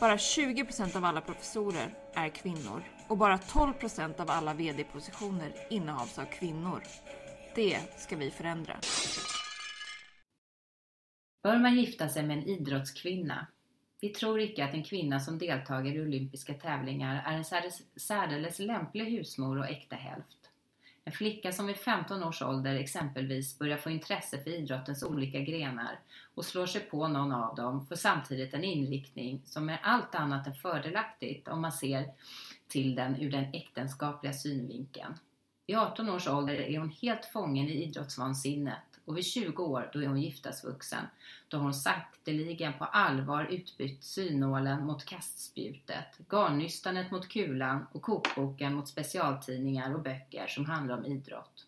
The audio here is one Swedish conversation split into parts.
Bara 20 procent av alla professorer är kvinnor och bara 12 procent av alla VD-positioner innehas av kvinnor. Det ska vi förändra. Bör man gifta sig med en idrottskvinna? Vi tror icke att en kvinna som deltager i olympiska tävlingar är en särdeles lämplig husmor och äkta hälft. En flicka som vid 15 års ålder exempelvis börjar få intresse för idrottens olika grenar och slår sig på någon av dem får samtidigt en inriktning som är allt annat än fördelaktigt om man ser till den ur den äktenskapliga synvinkeln. Vid 18 års ålder är hon helt fången i idrottsvansinnet och vid 20 år då är hon giftasvuxen, då har hon sakteligen på allvar utbytt synålen mot kastspjutet, garnnystanet mot kulan och kokboken mot specialtidningar och böcker som handlar om idrott.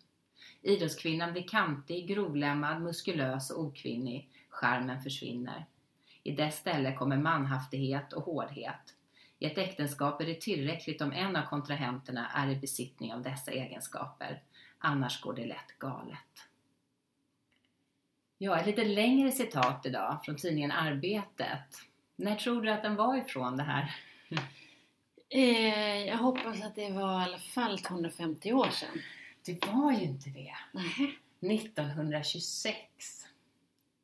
Idrottskvinnan blir kantig, grovlämmad, muskulös och okvinnig. Charmen försvinner. I dess ställe kommer manhaftighet och hårdhet. I ett äktenskap är det tillräckligt om en av kontrahenterna är i besittning av dessa egenskaper. Annars går det lätt galet. Ja, ett lite längre citat idag från tidningen Arbetet. När tror du att den var ifrån det här? Eh, jag hoppas att det var i alla fall 250 år sedan. Det var ju inte det. Nej. 1926.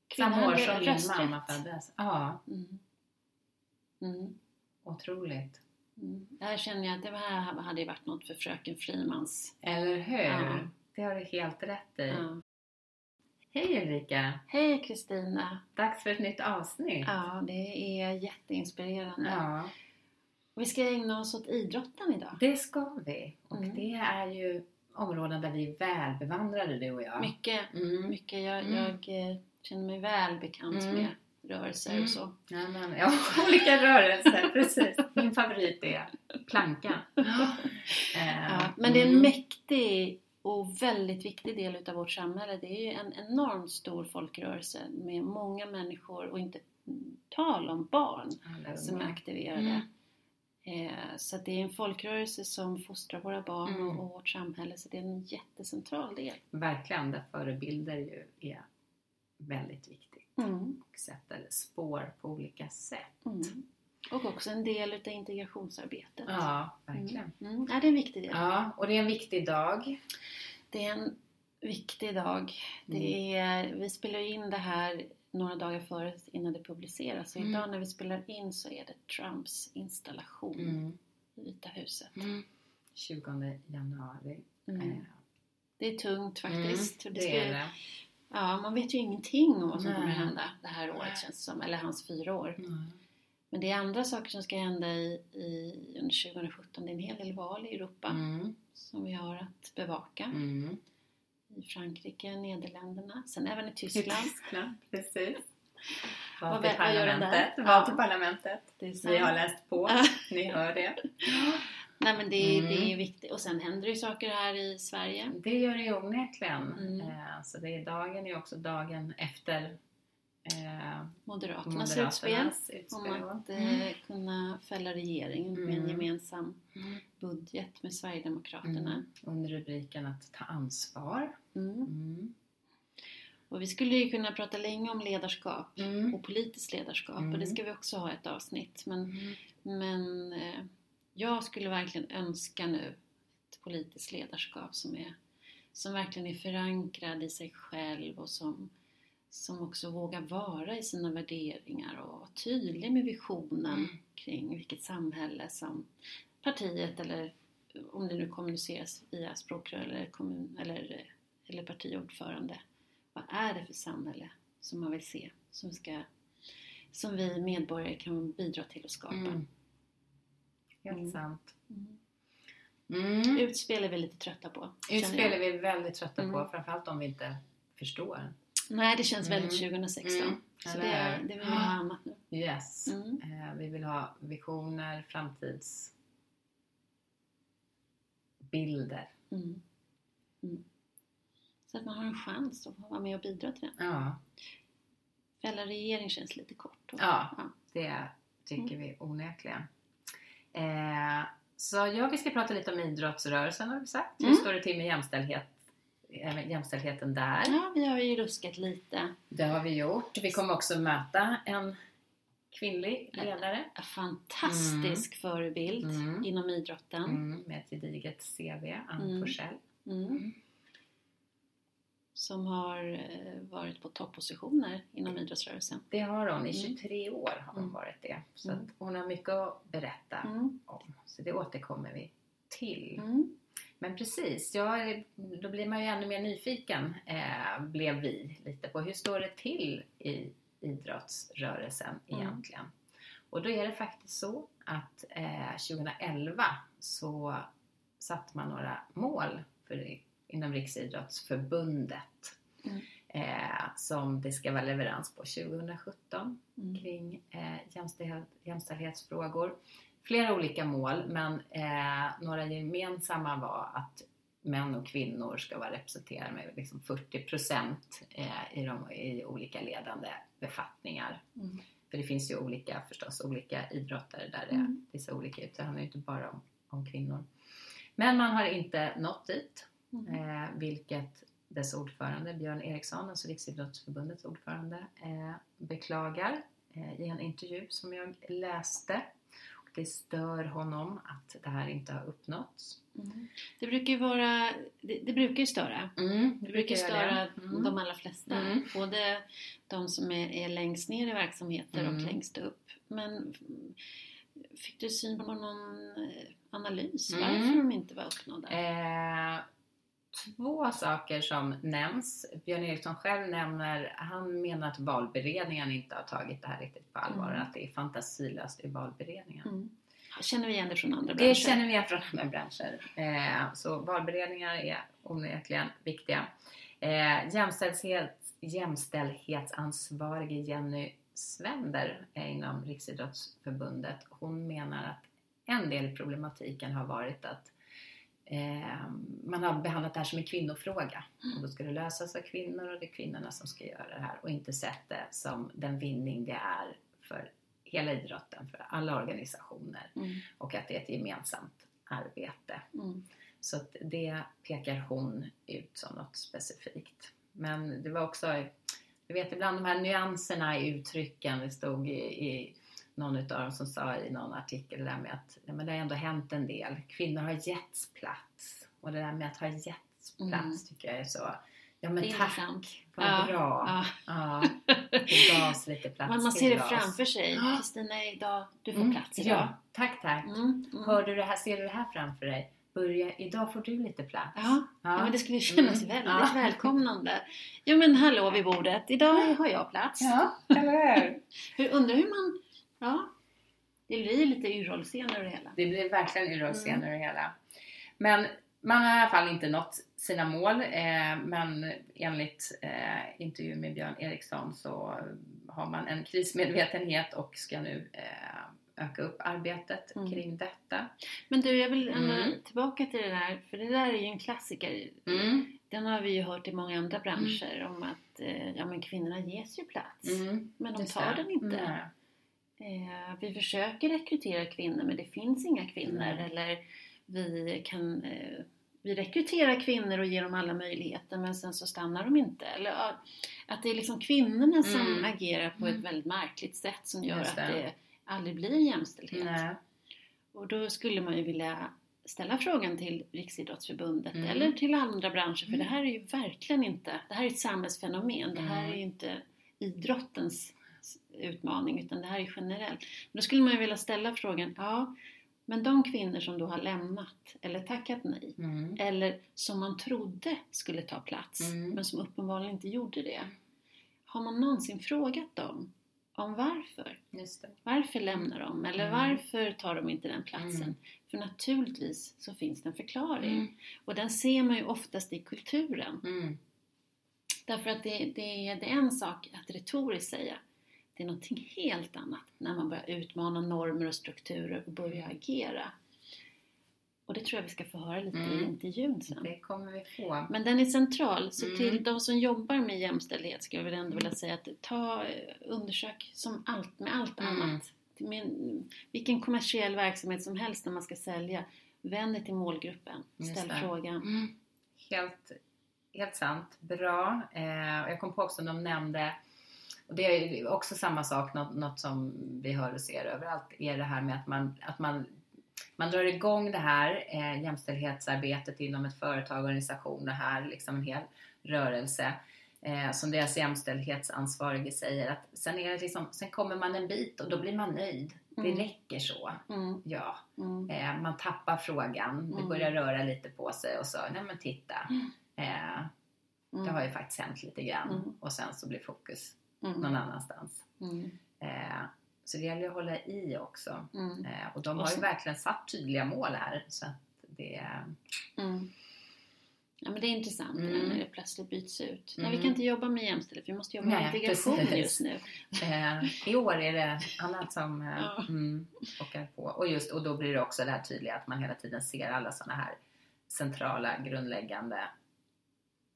Kvinnan Samma år som min mamma föddes. Ja, Mm. Mm. otroligt. Mm. Där känner jag att det här hade varit något för fröken Frimans. Eller hur? Ja. Det har du helt rätt i. Ja. Hej Ulrika! Hej Kristina! Dags för ett nytt avsnitt. Ja, det är jätteinspirerande. Ja, Vi ska ägna oss åt idrotten idag. det ska vi. Och Mm. det är ju områden där vi är välbevandrade du och jag. Mycket, Mm. mycket. Jag, Mm. jag eh, känner mig väl bekant Mm. med rörelser Mm. och så. Ja, men, ja, olika rörelser, precis. Min favorit är plankan. Eh, Ja, men det är en mm. mäktig och väldigt viktig del utav vårt samhälle. Det är ju en enormt stor folkrörelse med många människor och inte tal om barn Alla som är aktiverade. Mm. Eh, Så att det är en folkrörelse som fostrar våra barn Mm. och, och vårt samhälle. Så det är en jättecentral del. Verkligen, där förebilder ju är väldigt viktigt. Mm. Och sätter spår på olika sätt. Mm. Och också en del utav integrationsarbetet. Ja, verkligen. Mm. Mm. Ja, det är en viktig del. Ja, och det är en viktig dag. Det är en viktig dag. Det Mm. är, vi spelar in det här några dagar före innan det publiceras. Så Mm. idag när vi spelar in så är det Trumps installation Mm. i Vita huset. 20 januari. Mm. Eh, Det är tungt faktiskt. Mm, Det ska- är det. Ja, man vet ju ingenting om vad som kommer Nej. hända det här året Nej. känns som. Eller hans fyra år. Mm. Men det är andra saker som ska hända i, i, under 2017. Det är en hel del val i Europa Mm. som vi har att bevaka. Mm. I Frankrike, Nederländerna, sen även i I Tyskland. Tyskland, precis. Vad till vä- vad parlamentet. Ja. Till parlamentet. Vi har läst på. Ni hör det. Nej men det, är- Mm. det är viktigt. Och sen händer det ju saker här i Sverige. Det gör det ju onekligen. Mm. Eh, Så det är dagen är också dagen efter eh, Moderaternas, utspel om att eh, kunna fälla regeringen med en Mm. gemensam Mm. budget med Sverigedemokraterna. Mm. Under rubriken att ta ansvar. Mm. Mm. Och vi skulle ju kunna prata länge om ledarskap Mm. och politiskt ledarskap och Mm. det ska vi också ha ett avsnitt. Men, Mm. men eh, jag skulle verkligen önska nu ett politiskt ledarskap som, är, som verkligen är förankrad i sig själv och som, som också vågar vara i sina värderingar och vara tydlig med visionen Mm. kring vilket samhälle som partiet eller om det nu kommuniceras via språkrör eller, kommun, eller, eller partiordförande. Vad är det för samhälle som man vill se? Som, ska, som vi medborgare kan bidra till att skapa. Mm. Helt Mm. sant. Mm. Mm. Utspel är vi lite trötta på. Utspel är vi väldigt trötta på, Mm. framförallt om vi inte förstår. Nej, det känns Mm. väldigt 2016. Mm. Så Eller det, hur? det vill vi ha annat nu. Yes. Mm. Eh, vi vill ha visioner, framtids... bilder. Mm. Mm. Så att man har en chans att vara med och bidra till den. Ja, Fälla regering känns lite kort. då. Ja. Ja. det tycker vi onekligen. Eh, så ja, vi ska prata lite om idrottsrörelsen har vi sagt. Hur Mm. står det till med jämställdhet, jämställdheten där? ja, vi har ju ruskat lite. Det har vi gjort. Vi kommer också möta en kvinnlig ledare En fantastisk förebild Mm. inom idrotten. mm, med ett gediget CV, Ann Mm. Forsell. Mm. Som har eh, varit på toppositioner inom idrottsrörelsen. Det har hon. I Mm. 23 år har hon Mm. varit det. Så Mm. hon har mycket att berätta Mm. om. Så det återkommer vi till. Men precis, ja, då blir man ju ännu mer nyfiken, eh, blev vi lite på hur står det till i idrottsrörelsen Mm. egentligen? Och då är det faktiskt så att eh, 2011 så satte man några mål för, inom Riksidrottsförbundet Mm. eh, som det ska vara leverans på 2017 Mm. kring eh, jämställdhet, jämställdhetsfrågor. Flera olika mål men eh, några gemensamma var att män och kvinnor ska vara representerade med liksom 40 procent eh, i, de, i olika ledande befattningar. Mm. För det finns ju olika förstås, olika idrottare där det, Mm. det ser olika ut. Det handlar ju inte bara om, om kvinnor. Men man har inte nått dit, Mm. eh, vilket dess ordförande Björn Eriksson, alltså Riksidrottsförbundets ordförande, eh, beklagar eh, i en intervju som jag läste. Det stör honom att det här inte har uppnåtts. Mm. Det brukar ju vara, det, det brukar ju störa. Mm, Det brukar göra störa det. Mm. de allra flesta. Mm. Både de som är, är längst ner i verksamheter Mm. och längst upp. Men mm, fick du syn på någon eh, analys Mm. varför de inte var uppnådda? Eh, två saker som nämns. Björn Eriksson själv nämner, han menar att valberedningen inte har tagit det här riktigt på allvar. Mm. Att det är fantasilöst i valberedningen. Mm. Känner vi igen det från andra Det branscher? känner vi igen från andra branscher. Eh, så valberedningar är onekligen viktiga. Eh, jämställdhet, jämställdhetsansvarige Jenny Svender eh, inom Riksidrottsförbundet, hon menar att en del i problematiken har varit att eh, man har behandlat det här som en kvinnofråga. Och då ska det lösas av kvinnor och det är kvinnorna som ska göra det här och inte sett det som den vinning det är för hela idrotten, för alla organisationer Mm. och att det är ett gemensamt arbete. Mm. Så att det pekar hon ut som något specifikt. Men det var också, du vet ibland de här nyanserna i uttrycken, det stod i, i någon utav dem som sa i någon artikel det där med att ja, men det har ändå hänt en del. Kvinnor har getts plats. Och det där med att ha getts plats Mm. tycker jag är så, ja men tack, vad Ja, bra. Ja. Ja, det gavs lite plats Man, man ser det framför sig. Kristina, idag, du får Mm, plats idag. Ja, tack tack. Mm. Mm. Hör du det här, ser du det här framför dig? Börja, idag får du lite plats. Ja, ja. men det skulle kännas Mm. väldigt Ja. välkomnande. Jo men hallå vid bordet, idag har jag plats. Ja, eller hur? Hur, undrar hur man... Ja, det blir lite urrollscen över det hela. Det blir verkligen urrollscen Mm. ur det hela. Men man har i alla fall inte nått sina mål. Eh, men enligt eh, intervju med Björn Eriksson så har man en krismedvetenhet och ska nu eh, öka upp arbetet Mm. kring detta. Men du, jag vill Mm. tillbaka till det där, för det där är ju en klassiker. Mm. Den har vi ju hört i många andra branscher om att eh, ja, men kvinnorna ges ju plats. Mm. Men de tar den inte. Eh, vi försöker rekrytera kvinnor men det finns inga kvinnor. Mm. Eller vi kan eh, vi rekryterar kvinnor och ger dem alla möjligheter men sen så stannar de inte. Eller, att det är liksom kvinnorna som Mm. agerar på Mm. ett väldigt märkligt sätt som gör Just att det. det aldrig blir jämställdhet. Nej. Och då skulle man ju vilja ställa frågan till Riksidrottsförbundet Mm. eller till andra branscher för Mm. det här är ju verkligen inte, det här är ett samhällsfenomen. Det här Mm. är ju inte idrottens utmaning utan det här är generellt. Då skulle man ju vilja ställa frågan, ja men de kvinnor som då har lämnat eller tackat nej Mm. eller som man trodde skulle ta plats Mm. men som uppenbarligen inte gjorde det. Har man någonsin frågat dem om varför? Varför lämnar de? Eller Mm. varför tar de inte den platsen? Mm. För naturligtvis så finns det en förklaring. Mm. Och den ser man ju oftast i kulturen. Mm. Därför att det, det, det är en sak att retoriskt säga. Det är någonting helt annat när man börjar utmana normer och strukturer och börjar agera. Och det tror jag vi ska få höra lite Mm. i intervjun sen. Det kommer vi få. Men den är central, så Mm. till de som jobbar med jämställdhet skulle jag väl ändå vilja säga att ta, eh, undersök som allt, med allt Mm. annat. Med en- vilken kommersiell verksamhet som helst när man ska sälja. Vänd dig till målgruppen. Ställ frågan. Mm. Helt, helt sant. Bra. Eh, jag kom på också, de nämnde, det är också samma sak, något, något som vi hör och ser överallt, är det här med att man, att man, man drar igång det här eh, jämställdhetsarbetet inom ett företag, organisation, det här liksom en hel rörelse. Eh, som deras jämställdhetsansvarige säger att sen, är det liksom, sen kommer man en bit och då blir man nöjd. Det Mm. räcker så. Mm, Ja, mm, Eh, man tappar frågan, det Mm. börjar röra lite på sig och så, nej men titta. Mm. Eh, det har ju faktiskt hänt lite grann Mm. och sen så blir fokus mm, någon annanstans. mm, Eh, så det gäller att hålla i också. mm, Eh, och de har ju verkligen satt tydliga mål här. Så att det, mm. Ja men det är intressant Mm. när det plötsligt byts ut. Nej, Mm. vi kan inte jobba med jämställdhet, vi måste jobba med Nej, integration precis. just nu. eh, I år är det annat som eh, Ja. mm, pockar på. Och, just, och då blir det också det här tydliga att man hela tiden ser alla sådana här centrala, grundläggande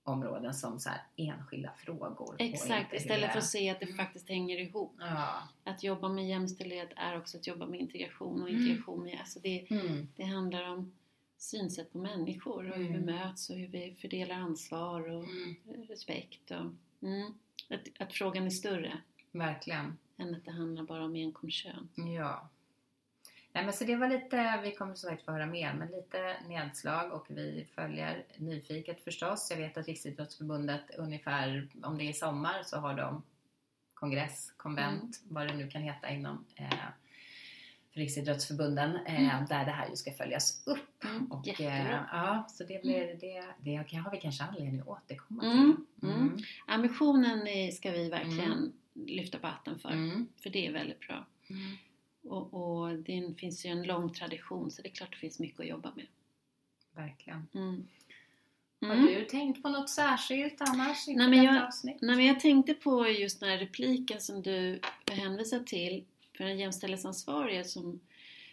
områden som så enskilda frågor. Exakt, istället för att se att det Mm. faktiskt hänger ihop. Ja. Att jobba med jämställdhet är också att jobba med integration och Mm. integration med, alltså det, Mm. det handlar om synsätt på människor och hur vi Mm. möts och hur vi fördelar ansvar och Mm. respekt. Och, att, att frågan är större Verkligen. än att det handlar bara om enkom kön. Ja. Nej, men så det var lite, vi kommer som sagt få höra mer, men lite nedslag och vi följer nyfiket förstås. Jag vet att Riksidrottsförbundet ungefär, om det är sommar så har de kongress, konvent, Mm. vad det nu kan heta inom eh, för Riksidrottsförbunden, eh, där det här ju ska följas upp. Mm, Och, jättebra. eh, ja, så det blir det, det har vi kanske anledning att återkomma Mm, till. mm. Ambitionen ska vi verkligen Mm. lyfta på hatten för, Mm. för det är väldigt bra. Och, och det finns ju en lång tradition så det är klart det finns mycket att jobba med. Verkligen. Mm. Har Mm. du tänkt på något särskilt annars Nej, men jag- avsnitt? Nej, men jag tänkte på just den här repliken som du hänvisar till för den jämställdhetsansvarige som,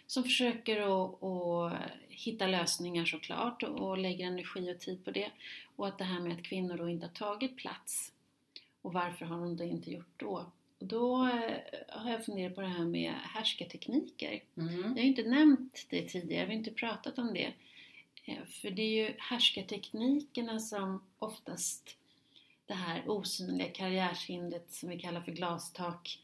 som försöker att, att hitta lösningar såklart och, och lägger energi och tid på det. Och att det här med att kvinnor då inte har tagit plats och varför har de det inte gjort då? Och då eh, har jag funderat på det här med härskartekniker. Mm. Jag har inte nämnt det tidigare, vi har inte pratat om det. Eh, För det är ju härskarteknikerna som oftast det här osynliga karriärshindret som vi kallar för glastak.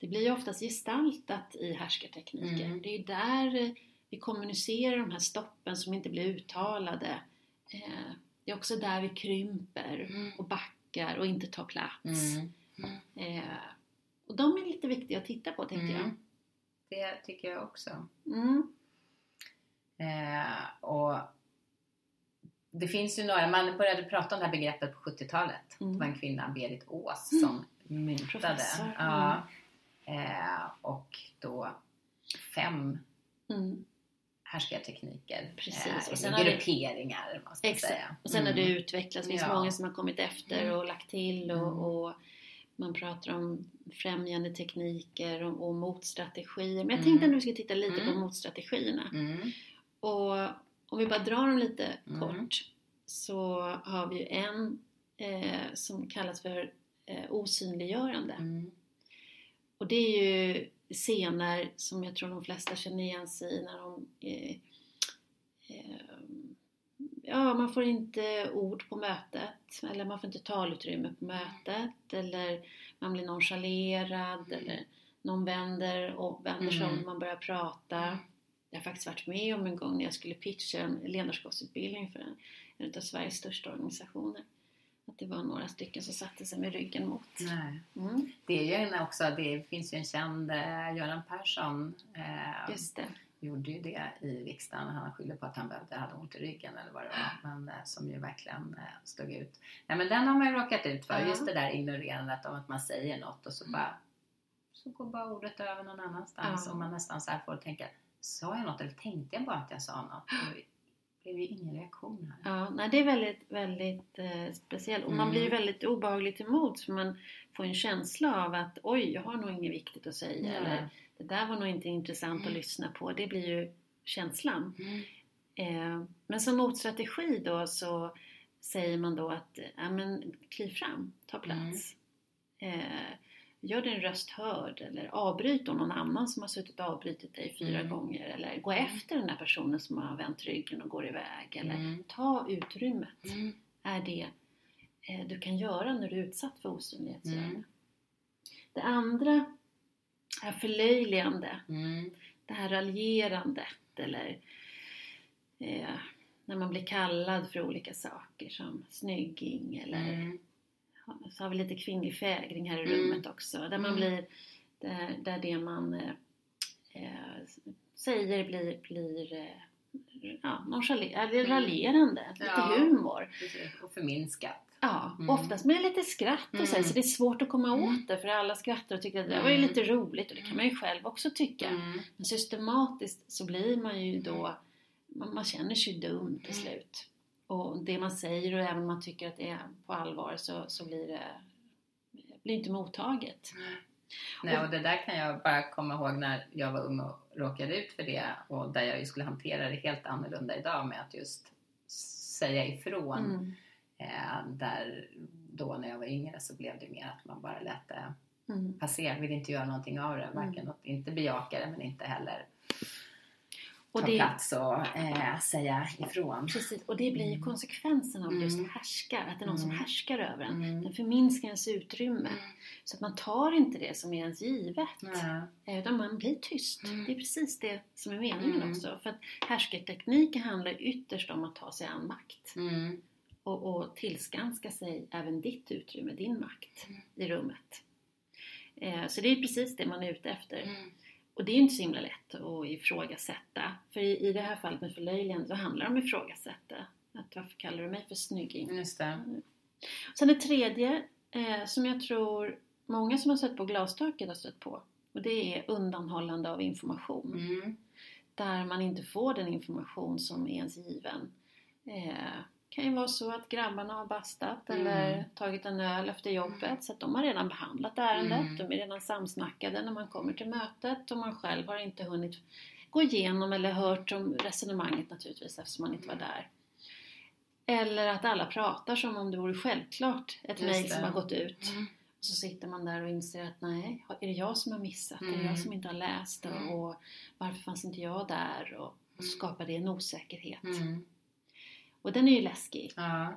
Det blir ju oftast gestaltat i härskartekniker. Mm. Det är ju där eh, vi kommunicerar de här stoppen som inte blir uttalade. Det är också där vi krymper Mm. och backar och inte tar plats. Mm. Eh, Och de är lite viktiga att titta på tänkte Mm. Det tycker jag också. jag. Mm. Eh, och det finns ju några, man började prata om det här begreppet på 70-talet. Mm. Det var en kvinna, Berit Ås, Mm. som myntade. Professor, Ja. Eh, och då fem Mm. härskartekniker. Precis, Eh, och sen har det- grupperingar, man ska Exakt. säga. Och sen har det Mm. utvecklats. Det finns Ja. många som har kommit efter Mm. och lagt till och, Mm. och man pratar om främjande tekniker och, och motstrategier. Men jag Mm. tänkte att vi ska titta lite på Mm. motstrategierna. Mm. Och om vi bara drar dem lite kort så har vi ju en eh, som kallas för eh, osynliggörande. Och det är ju scener som jag tror de flesta känner igen sig i när de eh, eh, Ja, man får inte ord på mötet eller man får inte talutrymme på mötet eller man blir nonchalerad eller någon vänder och vänder sig om Mm. när man börjar prata. Jag har faktiskt varit med om en gång när jag skulle pitcha en ledarskapsutbildning för en, en av Sveriges största organisationer. Att det var några stycken som satte sig med ryggen mot. Nej. Mm, Det är ju också, det finns ju en känd, eh, Göran Persson, eh, just det. Gjorde ju det i riksdagen. Han skyllde på att han behövde, hade ont i ryggen eller vad det var. Men eh, som ju verkligen eh, stod ut. Nej men den har man ju råkat ut för. Ja. Just det där ignorerandet av att man säger något och så Mm. bara så går bara ordet över någon annanstans Ja. och man nästan så här får tänka Sa jag något eller tänkte jag bara att jag sa något? Blev ju ingen reaktion här. Ja, nej, det är väldigt, väldigt eh, speciellt. Och man Mm. blir ju väldigt obehaglig till mods för man får en känsla av att oj, jag har nog inget viktigt att säga. Nej. Eller det där var nog inte intressant att Mm. lyssna på. Det blir ju känslan. Mm. Eh, Men som motstrategi då så säger man då att ja, men, kliv fram, ta plats. Mm. Eh, gör din röst hörd eller avbryt då någon annan som har suttit och avbrutit dig fyra Mm. gånger eller gå efter den där personen som har vänt ryggen och går iväg eller Mm. ta utrymmet Mm. är det eh, du kan göra när du är utsatt för osynlighetsgörande. Mm. Det andra är förlöjligande, Mm. det här raljerandet eller eh, när man blir kallad för olika saker som snygging eller Mm. Så har vi lite kvinnlig fägring här i Mm. rummet också. Där man Mm. blir, där, där det man eh, eh, säger blir, blir eh, ja, nonchalerande, Mm. raljerande, lite Ja. humor. Precis. Och förminskat. Ja, Mm. oftast med lite skratt och Mm. så det är svårt att komma Mm. åt det för alla skrattar och tycker att det var ju Mm. lite roligt och det kan man ju själv också tycka. Mm. Men systematiskt så blir man ju då, man, man känner sig dum till Mm. slut. Och det man säger och även om man tycker att det är på allvar så, så blir det blir inte mottaget. Nej, och det där kan jag bara komma ihåg när jag var ung och råkade ut för det och där jag skulle hantera det helt annorlunda idag med att just säga ifrån. Mm. Eh, där då när jag var yngre så blev det mer att man bara lät det Mm. passera, ville inte göra någonting av det, varken att inte bejaka det men inte heller Och ta det, plats och eh, säga ifrån. precis, och det blir ju Mm. konsekvensen av just Mm. härskar, att det är någon som Mm. härskar över en. Mm. Den förminskar ens utrymme. Så att man tar inte det som är ens givet. Eh, Utan man blir tyst. Mm. Det är precis det som är meningen Mm. också. För att härskartekniker handlar ytterst om att ta sig an makt. Mm. Och, och tillskanska sig även ditt utrymme, din makt Mm. i rummet. Eh, så det är precis det man är ute efter. Mm. Och det är inte så himla lätt att ifrågasätta. För i, i det här fallet med förlöjligande så handlar det om ifrågasätta. Att varför kallar du mig för snygging? Just det. Sen det tredje eh, som jag tror många som har sett på glastaket har stött på. Och det är undanhållande av information. Mm. Där man inte får den information som är ens given. Eh, kan ju vara så att grabbarna har bastat Mm. eller tagit en öl efter jobbet så att de har redan behandlat ärendet. Mm. De är redan samsnackade när man kommer till mötet och man själv har inte hunnit gå igenom eller hört om resonemanget naturligtvis eftersom man inte var där. Eller att alla pratar som om det vore självklart ett mejl som har gått ut. Mm. Och så sitter man där och inser att nej, är det jag som har missat? Är det Mm. jag som inte har läst? Mm. Och, och varför fanns inte jag där? Och, och Mm. skapar det en osäkerhet. Mm. Och den är ju läskig. Ja.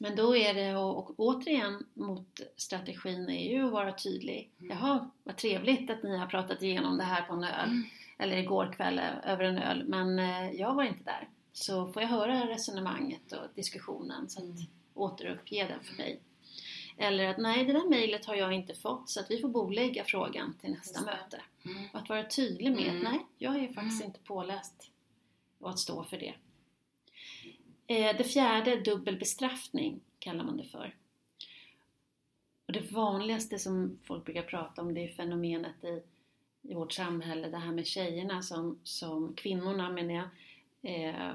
Men då är det, och, och återigen mot strategin är ju att vara tydlig. Mm. Jaha, vad trevligt att ni har pratat igenom det här på en öl. Mm. Eller igår kväll över en öl. Men eh, jag var inte där. Så får jag höra resonemanget och diskussionen så att Mm. återuppge den för mig. Eller att nej, det där mejlet har jag inte fått så att vi får bolägga frågan till nästa Just möte. Mm. Och att vara tydlig med Mm. nej, jag är faktiskt Mm. inte påläst. Och att stå för det. Eh, det fjärde, dubbel bestraffning, kallar man det för. Och det vanligaste som folk brukar prata om det är fenomenet i, i vårt samhälle, det här med tjejerna som, som kvinnorna menar jag, eh,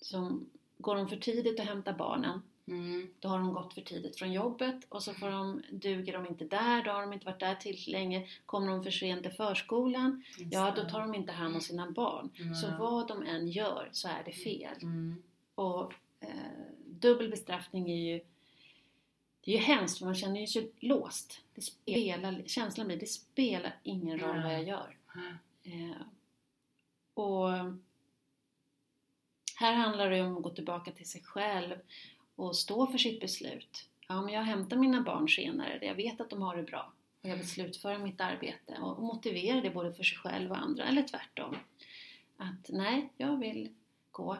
som går de för tidigt och hämtar barnen Mm. då har de gått för tidigt från jobbet och så får de, duger de inte där, då har de inte varit där tillräckligt länge. Kommer de för sent till förskolan, ja då tar de inte hand om sina barn. Mm. Så vad de än gör så är det fel. Mm. Och eh, dubbel bestraffning är ju det är ju hemskt för man känner ju sig låst. Det spelar, känslan blir det spelar ingen roll vad jag gör. Eh, och här handlar det om att gå tillbaka till sig själv och stå för sitt beslut. Ja, men jag hämtar mina barn senare, jag vet att de har det bra och jag vill slutföra mitt arbete och motivera det både för sig själv och andra, eller tvärtom. Att nej, jag vill gå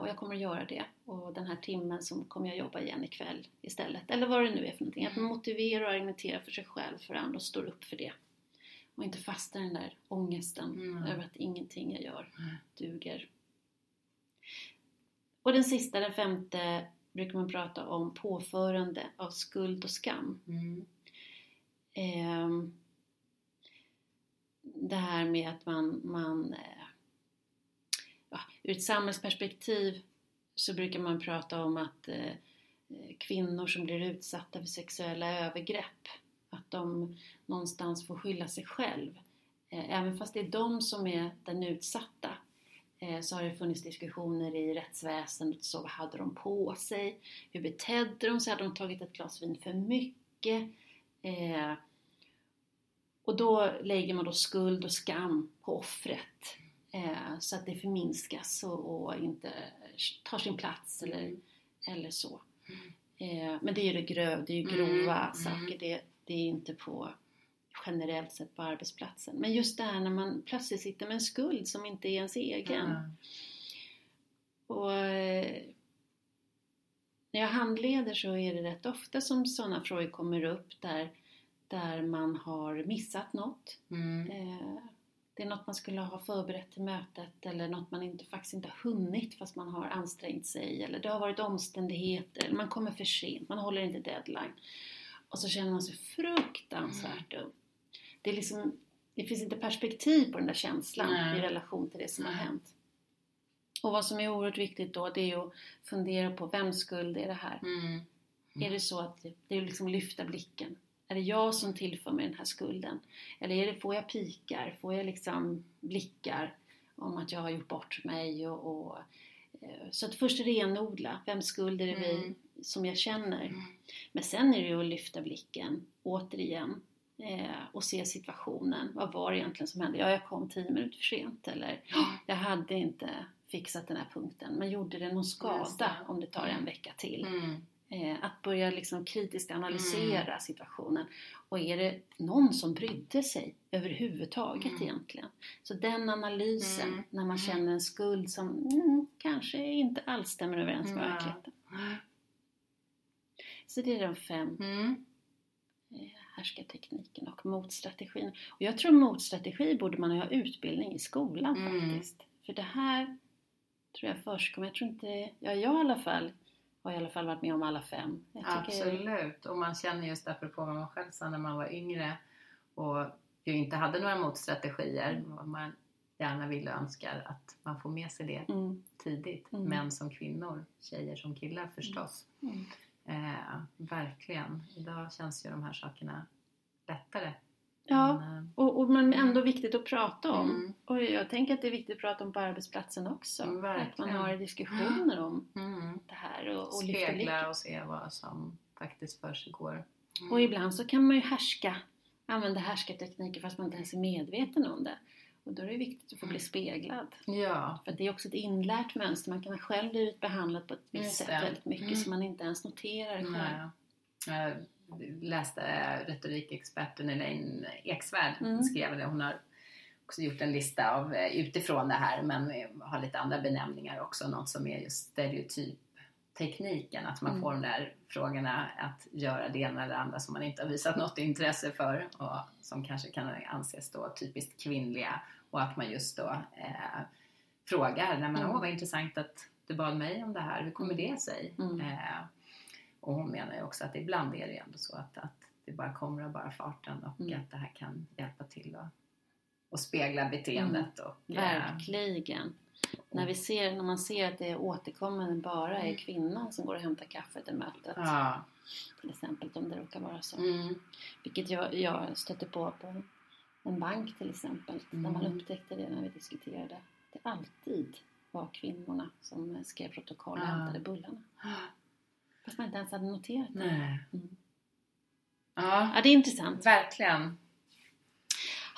och jag kommer att göra det och den här timmen så kommer jag jobba igen ikväll istället. Eller vad det nu är för någonting. Att man motiverar och argumenterar för sig själv, för andra och står upp för det. Och inte fastnar i den där ångesten Mm. över att ingenting jag gör duger. Och den sista, den femte, brukar man prata om påförande av skuld och skam. Mm. Ehm, det här med att man, man eh, ur ett samhällsperspektiv så brukar man prata om att eh, kvinnor som blir utsatta för sexuella övergrepp, att de någonstans får skylla sig själv. Eh, även fast det är de som är den utsatta, eh, så har det funnits diskussioner i rättsväsendet. Så vad hade de på sig? Hur betedde de sig? Hade de tagit ett glas vin för mycket? Eh, och då lägger man då skuld och skam på offret eh, så att det förminskas och, och, inte tar sin plats eller, eller så. Eh, men det är ju det, gröv, det är ju grova Mm, saker, det, det är inte på generellt sett på arbetsplatsen. Men just det här när man plötsligt sitter med en skuld som inte är ens egen. Mm. Och eh, när jag handleder så är det rätt ofta som sådana frågor kommer upp där, där man har missat något. Mm. Eh, det är något man skulle ha förberett till mötet eller något man inte, faktiskt inte har hunnit fast man har ansträngt sig eller det har varit omständigheter, man kommer för sent, man håller inte deadline. Och så känner man sig fruktansvärt dum. Det, är liksom, det finns inte perspektiv på den där känslan Nej. i relation till det som har hänt. Och vad som är oerhört viktigt då det är att fundera på vems skuld är det här? Mm. Är det så att det är liksom lyfta blicken? Är det jag som tillför mig den här skulden? Eller är det, får jag pikar? Får jag liksom blickar om att jag har gjort bort mig? Och, och, eh, så att först renodla, vems skuld är det vi Mm. som jag känner? Mm. Men sen är det ju att lyfta blicken återigen eh, och se situationen. Vad var det egentligen som hände? Ja, jag kom tio minuter för sent eller jag hade inte fixat den här punkten men gjorde det någon skada om det tar en vecka till? Mm. Eh, att börja liksom kritiskt analysera situationen. Och är det någon som brydde sig överhuvudtaget Mm. egentligen? Så den analysen, Mm. när man Mm. känner en skuld som mm, kanske inte alls stämmer överens med verkligheten. Så det är de fem Mm. eh, härskartekniken och motstrategin. Och jag tror motstrategi borde man ha utbildning i skolan Mm. faktiskt. För det här tror jag förekommer. Jag tror inte, ja jag i alla fall har i alla fall varit med om alla fem. Absolut, och man känner just apropå vad man själv sa när man var yngre och ju inte hade några motstrategier, vad man gärna vill och önskar att man får med sig det Mm, tidigt. Mm. Män som kvinnor, tjejer som killar förstås. mm. Eh, verkligen. Idag känns ju de här sakerna lättare. Ja, Men, eh, och, och men ändå viktigt att prata om. Mm. Och jag tänker att det är viktigt att prata om på arbetsplatsen också. Mm, att man har diskussioner om mm. det här och, och. Spegla och se vad som faktiskt försiggår. Och ibland så kan man ju härska, använda härskartekniker fast man inte ens är medveten om det. Och då är det viktigt att få bli speglad. Ja, För det är också ett inlärt mönster. Man kan ha själv blivit behandlad på ett visst sätt väldigt mycket Mm. som man inte ens noterar själv. Nej. Läste retorikexperten Elaine Eksvärd Mm. skrev det. Hon har också gjort en lista av, eh, utifrån det här men eh, har lite andra benämningar också. Något som är just stereotyptekniken. Att man Mm. får de där frågorna att göra det ena eller det andra som man inte har visat något intresse för och som kanske kan anses då typiskt kvinnliga. Och att man just då eh, frågar, när man, Mm. åh vad intressant att du bad mig om det här, hur kommer det sig? Mm. Eh, och hon menar ju också att ibland är det ju ändå så att, att det bara kommer av bara farten och Mm. att det här kan hjälpa till att och spegla beteendet. Och, eh, Verkligen. När, vi ser, när man ser att det är återkommande bara är kvinnan som går och hämtar kaffet i mötet. ja. Till exempel om det råkar vara så. Mm. Vilket jag, jag stötte på på en bank till exempel. Där man Mm. upptäckte det när vi diskuterade. Det alltid var kvinnorna som skrev protokoll och Ja. hämtade bullarna. Fast man inte ens hade noterat det. Nej. Mm. Ja, Ja, det är intressant. verkligen.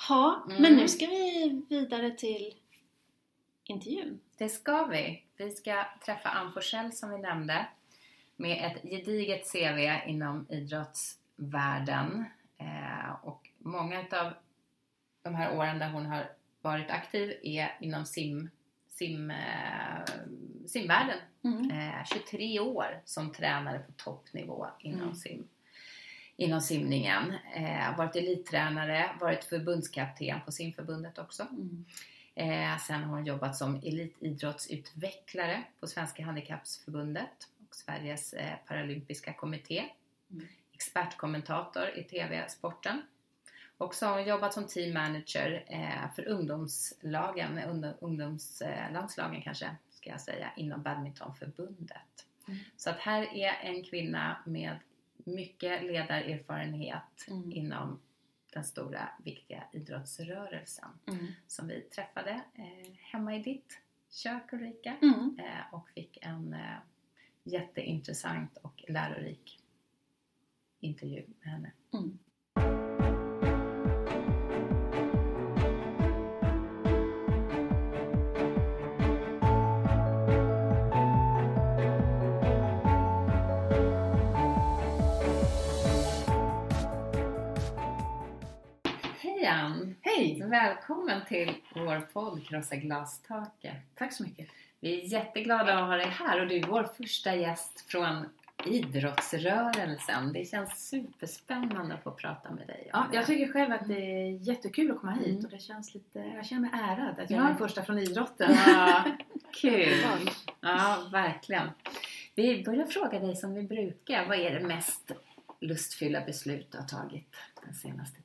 Ja, Mm. men nu ska vi vidare till intervjun. Det ska vi. Vi ska träffa Ann Forsell som vi nämnde med ett gediget CV inom idrottsvärlden. Eh, och många av de här åren där hon har varit aktiv är inom sim, sim, eh, simvärlden. Mm. Eh, 23 år som tränare på toppnivå inom, Mm. sim, inom simningen. Eh, varit elittränare, varit förbundskapten på simförbundet också. Mm. Eh, sen har hon jobbat som elitidrottsutvecklare på Svenska Handikappsförbundet och Sveriges eh, Paralympiska kommitté. Mm. Expertkommentator i TV-sporten. Och så har hon jobbat som team manager eh, för ungdomslagen, ungdom, ungdomslandslagen kanske, ska jag säga, inom badmintonförbundet. Mm. Så att här är en kvinna med mycket ledarerfarenhet Mm. inom den stora viktiga idrottsrörelsen Mm. som vi träffade eh, hemma i ditt kök Ulrika Mm. eh, och fick en eh, jätteintressant och lärorik intervju med henne. Mm. Hej! Välkommen till vår podd Krossa glastaket. Tack så mycket. Vi är jätteglada att ha dig här och du är vår första gäst från idrottsrörelsen. Det känns superspännande att få prata med dig. Ja, jag tycker själv att det är jättekul att komma hit Mm. och det känns lite, jag känner mig ärad att jag Ja. är den första från idrotten. Ja, kul! Ja, verkligen. Vi börjar fråga dig som vi brukar. Vad är det mest lustfyllda beslut du har tagit den senaste?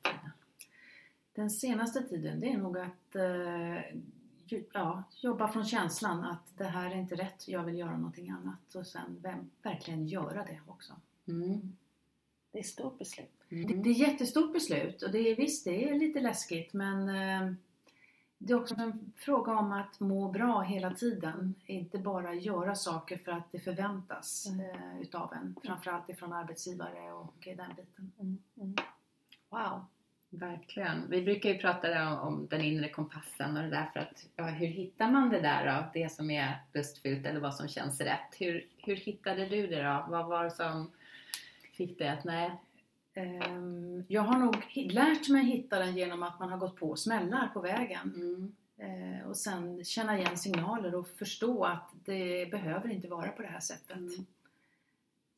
Den senaste tiden, det är nog att eh, ja, jobba från känslan att det här är inte rätt, jag vill göra någonting annat och sen vem, verkligen göra det också. Mm. Det är ett stort beslut. Det, Mm. det är ett jättestort beslut och det är, visst, det är lite läskigt men eh, det är också en fråga om att må bra hela tiden. Inte bara göra saker för att det förväntas Mm. eh, utav en. Framförallt ifrån arbetsgivare och den biten. Mm. Wow. Verkligen. Vi brukar ju prata om den inre kompassen och det där för att ja, hur hittar man det där då? Det som är lustfyllt eller vad som känns rätt. Hur, hur hittade du det då? Vad var det som fick dig att nej? Ehm, Jag har nog lärt mig hitta den genom att man har gått på smällar på vägen. Mm. Eh, Och sen känna igen signaler och förstå att det behöver inte vara på det här sättet. Mm.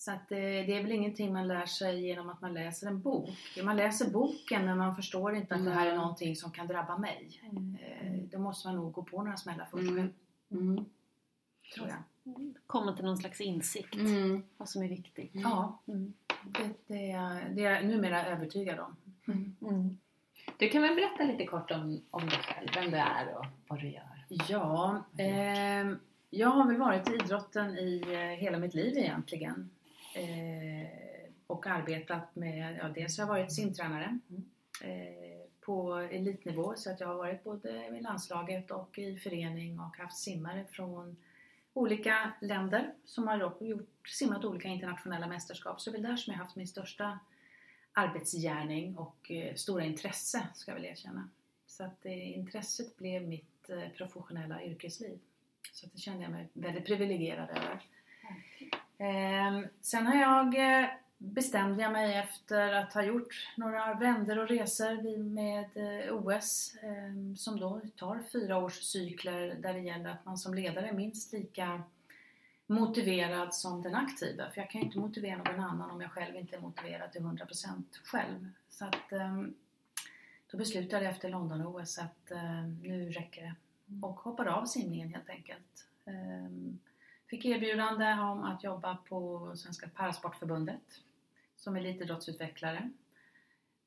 Så att det, det är väl ingenting man lär sig genom att man läser en bok. Man läser boken men man förstår inte att det här är Mm. någonting som kan drabba mig. Eh, Då måste man nog gå på några smällar först Mm. Mm. tror jag. Komma till någon slags insikt. Mm. Vad som är viktigt. Ja, Mm. det, det, är, det är jag numera övertygad om. Mm. Du kan väl berätta lite kort om, om dig själv, vem du är och vad du gör? Ja, ehm, jag har väl varit i idrotten i eh, hela mitt liv egentligen. Eh, och arbetat med, ja dels har jag varit simtränare eh, på elitnivå så att jag har varit både i landslaget och i förening och haft simmare från olika länder som har gjort, simmat olika internationella mästerskap. Så det är väl där som jag har haft min största arbetsgärning och eh, stora intresse ska jag väl erkänna. Så att eh, intresset blev mitt eh, professionella yrkesliv. Så att det kände jag mig väldigt privilegierad över. Eh, sen har jag eh, bestämde jag mig efter att ha gjort några vändor och resor med eh, OS ehm, som då tar fyra års cykler där det gäller att man som ledare är minst lika motiverad som den aktiva. För jag kan ju inte motivera någon annan om jag själv inte är motiverad till 100% själv. Så att ehm, då beslutade jag efter London-OS att ehm, nu räcker det. Och hoppade av simningen helt enkelt. Fick erbjudande om att jobba på Svenska Parasportförbundet som elitidrottsutvecklare.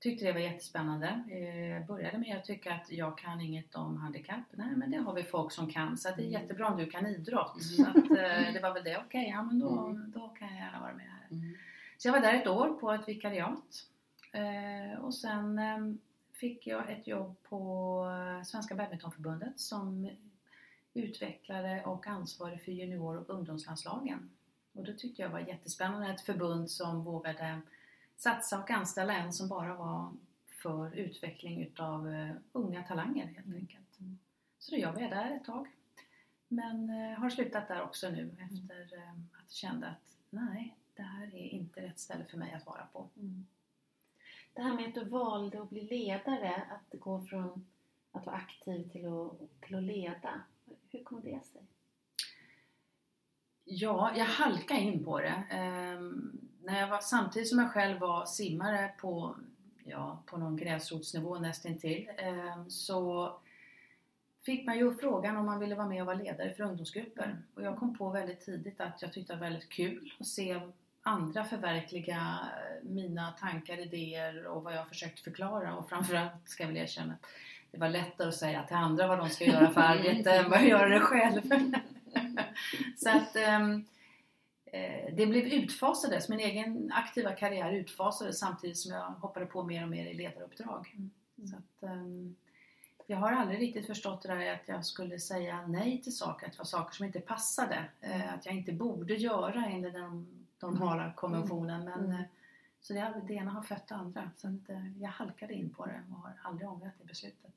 Tyckte det var jättespännande. Eh, började med att tycka att jag kan inget om handikapp. Nej, men det har vi folk som kan så det är jättebra om du kan idrott. Så att, eh, det var väl det. Okej, ja men då, Mm. då kan jag gärna vara med här. Mm. Så jag var där ett år på ett vikariat. Eh, och sen eh, fick jag ett jobb på Svenska Badmintonförbundet som utvecklare och ansvarig för junior och ungdomslandslagen. Och det tyckte jag var jättespännande. Ett förbund som vågade satsa och anställa en som bara var för utveckling utav eh, unga talanger helt enkelt. Så då jobbade jag där ett tag. Men eh, har slutat där också nu efter eh, att jag kände att nej, det här är inte rätt ställe för mig att vara på. Mm. Det här med att du valde att bli ledare, att gå från att vara aktiv till att, till att leda. Hur kom det sig? Ja, jag halkade in på det. Ehm, när jag var, samtidigt som jag själv var simmare på, ja, på någon gräsrotsnivå nästintill ehm, så fick man ju frågan om man ville vara med och vara ledare för ungdomsgrupper. Och jag kom på väldigt tidigt att jag tyckte det var väldigt kul att se andra förverkliga mina tankar, idéer och vad jag försökt förklara. Och framförallt ska jag väl erkänna det var lättare att säga till andra vad de ska göra för arbete än vad jag gör det själv. Så att ehm, eh, det blev utfasades, min egen aktiva karriär utfasades samtidigt som jag hoppade på mer och mer i ledaruppdrag. Så att, ehm, jag har aldrig riktigt förstått det där att jag skulle säga nej till saker, att det var saker som inte passade. Eh, att jag inte borde göra enligt den, de Mm. konventionen. Men, Mm. eh, så det, det ena har fött det andra. Så att, eh, jag halkade in på det och har aldrig ångrat det beslutet.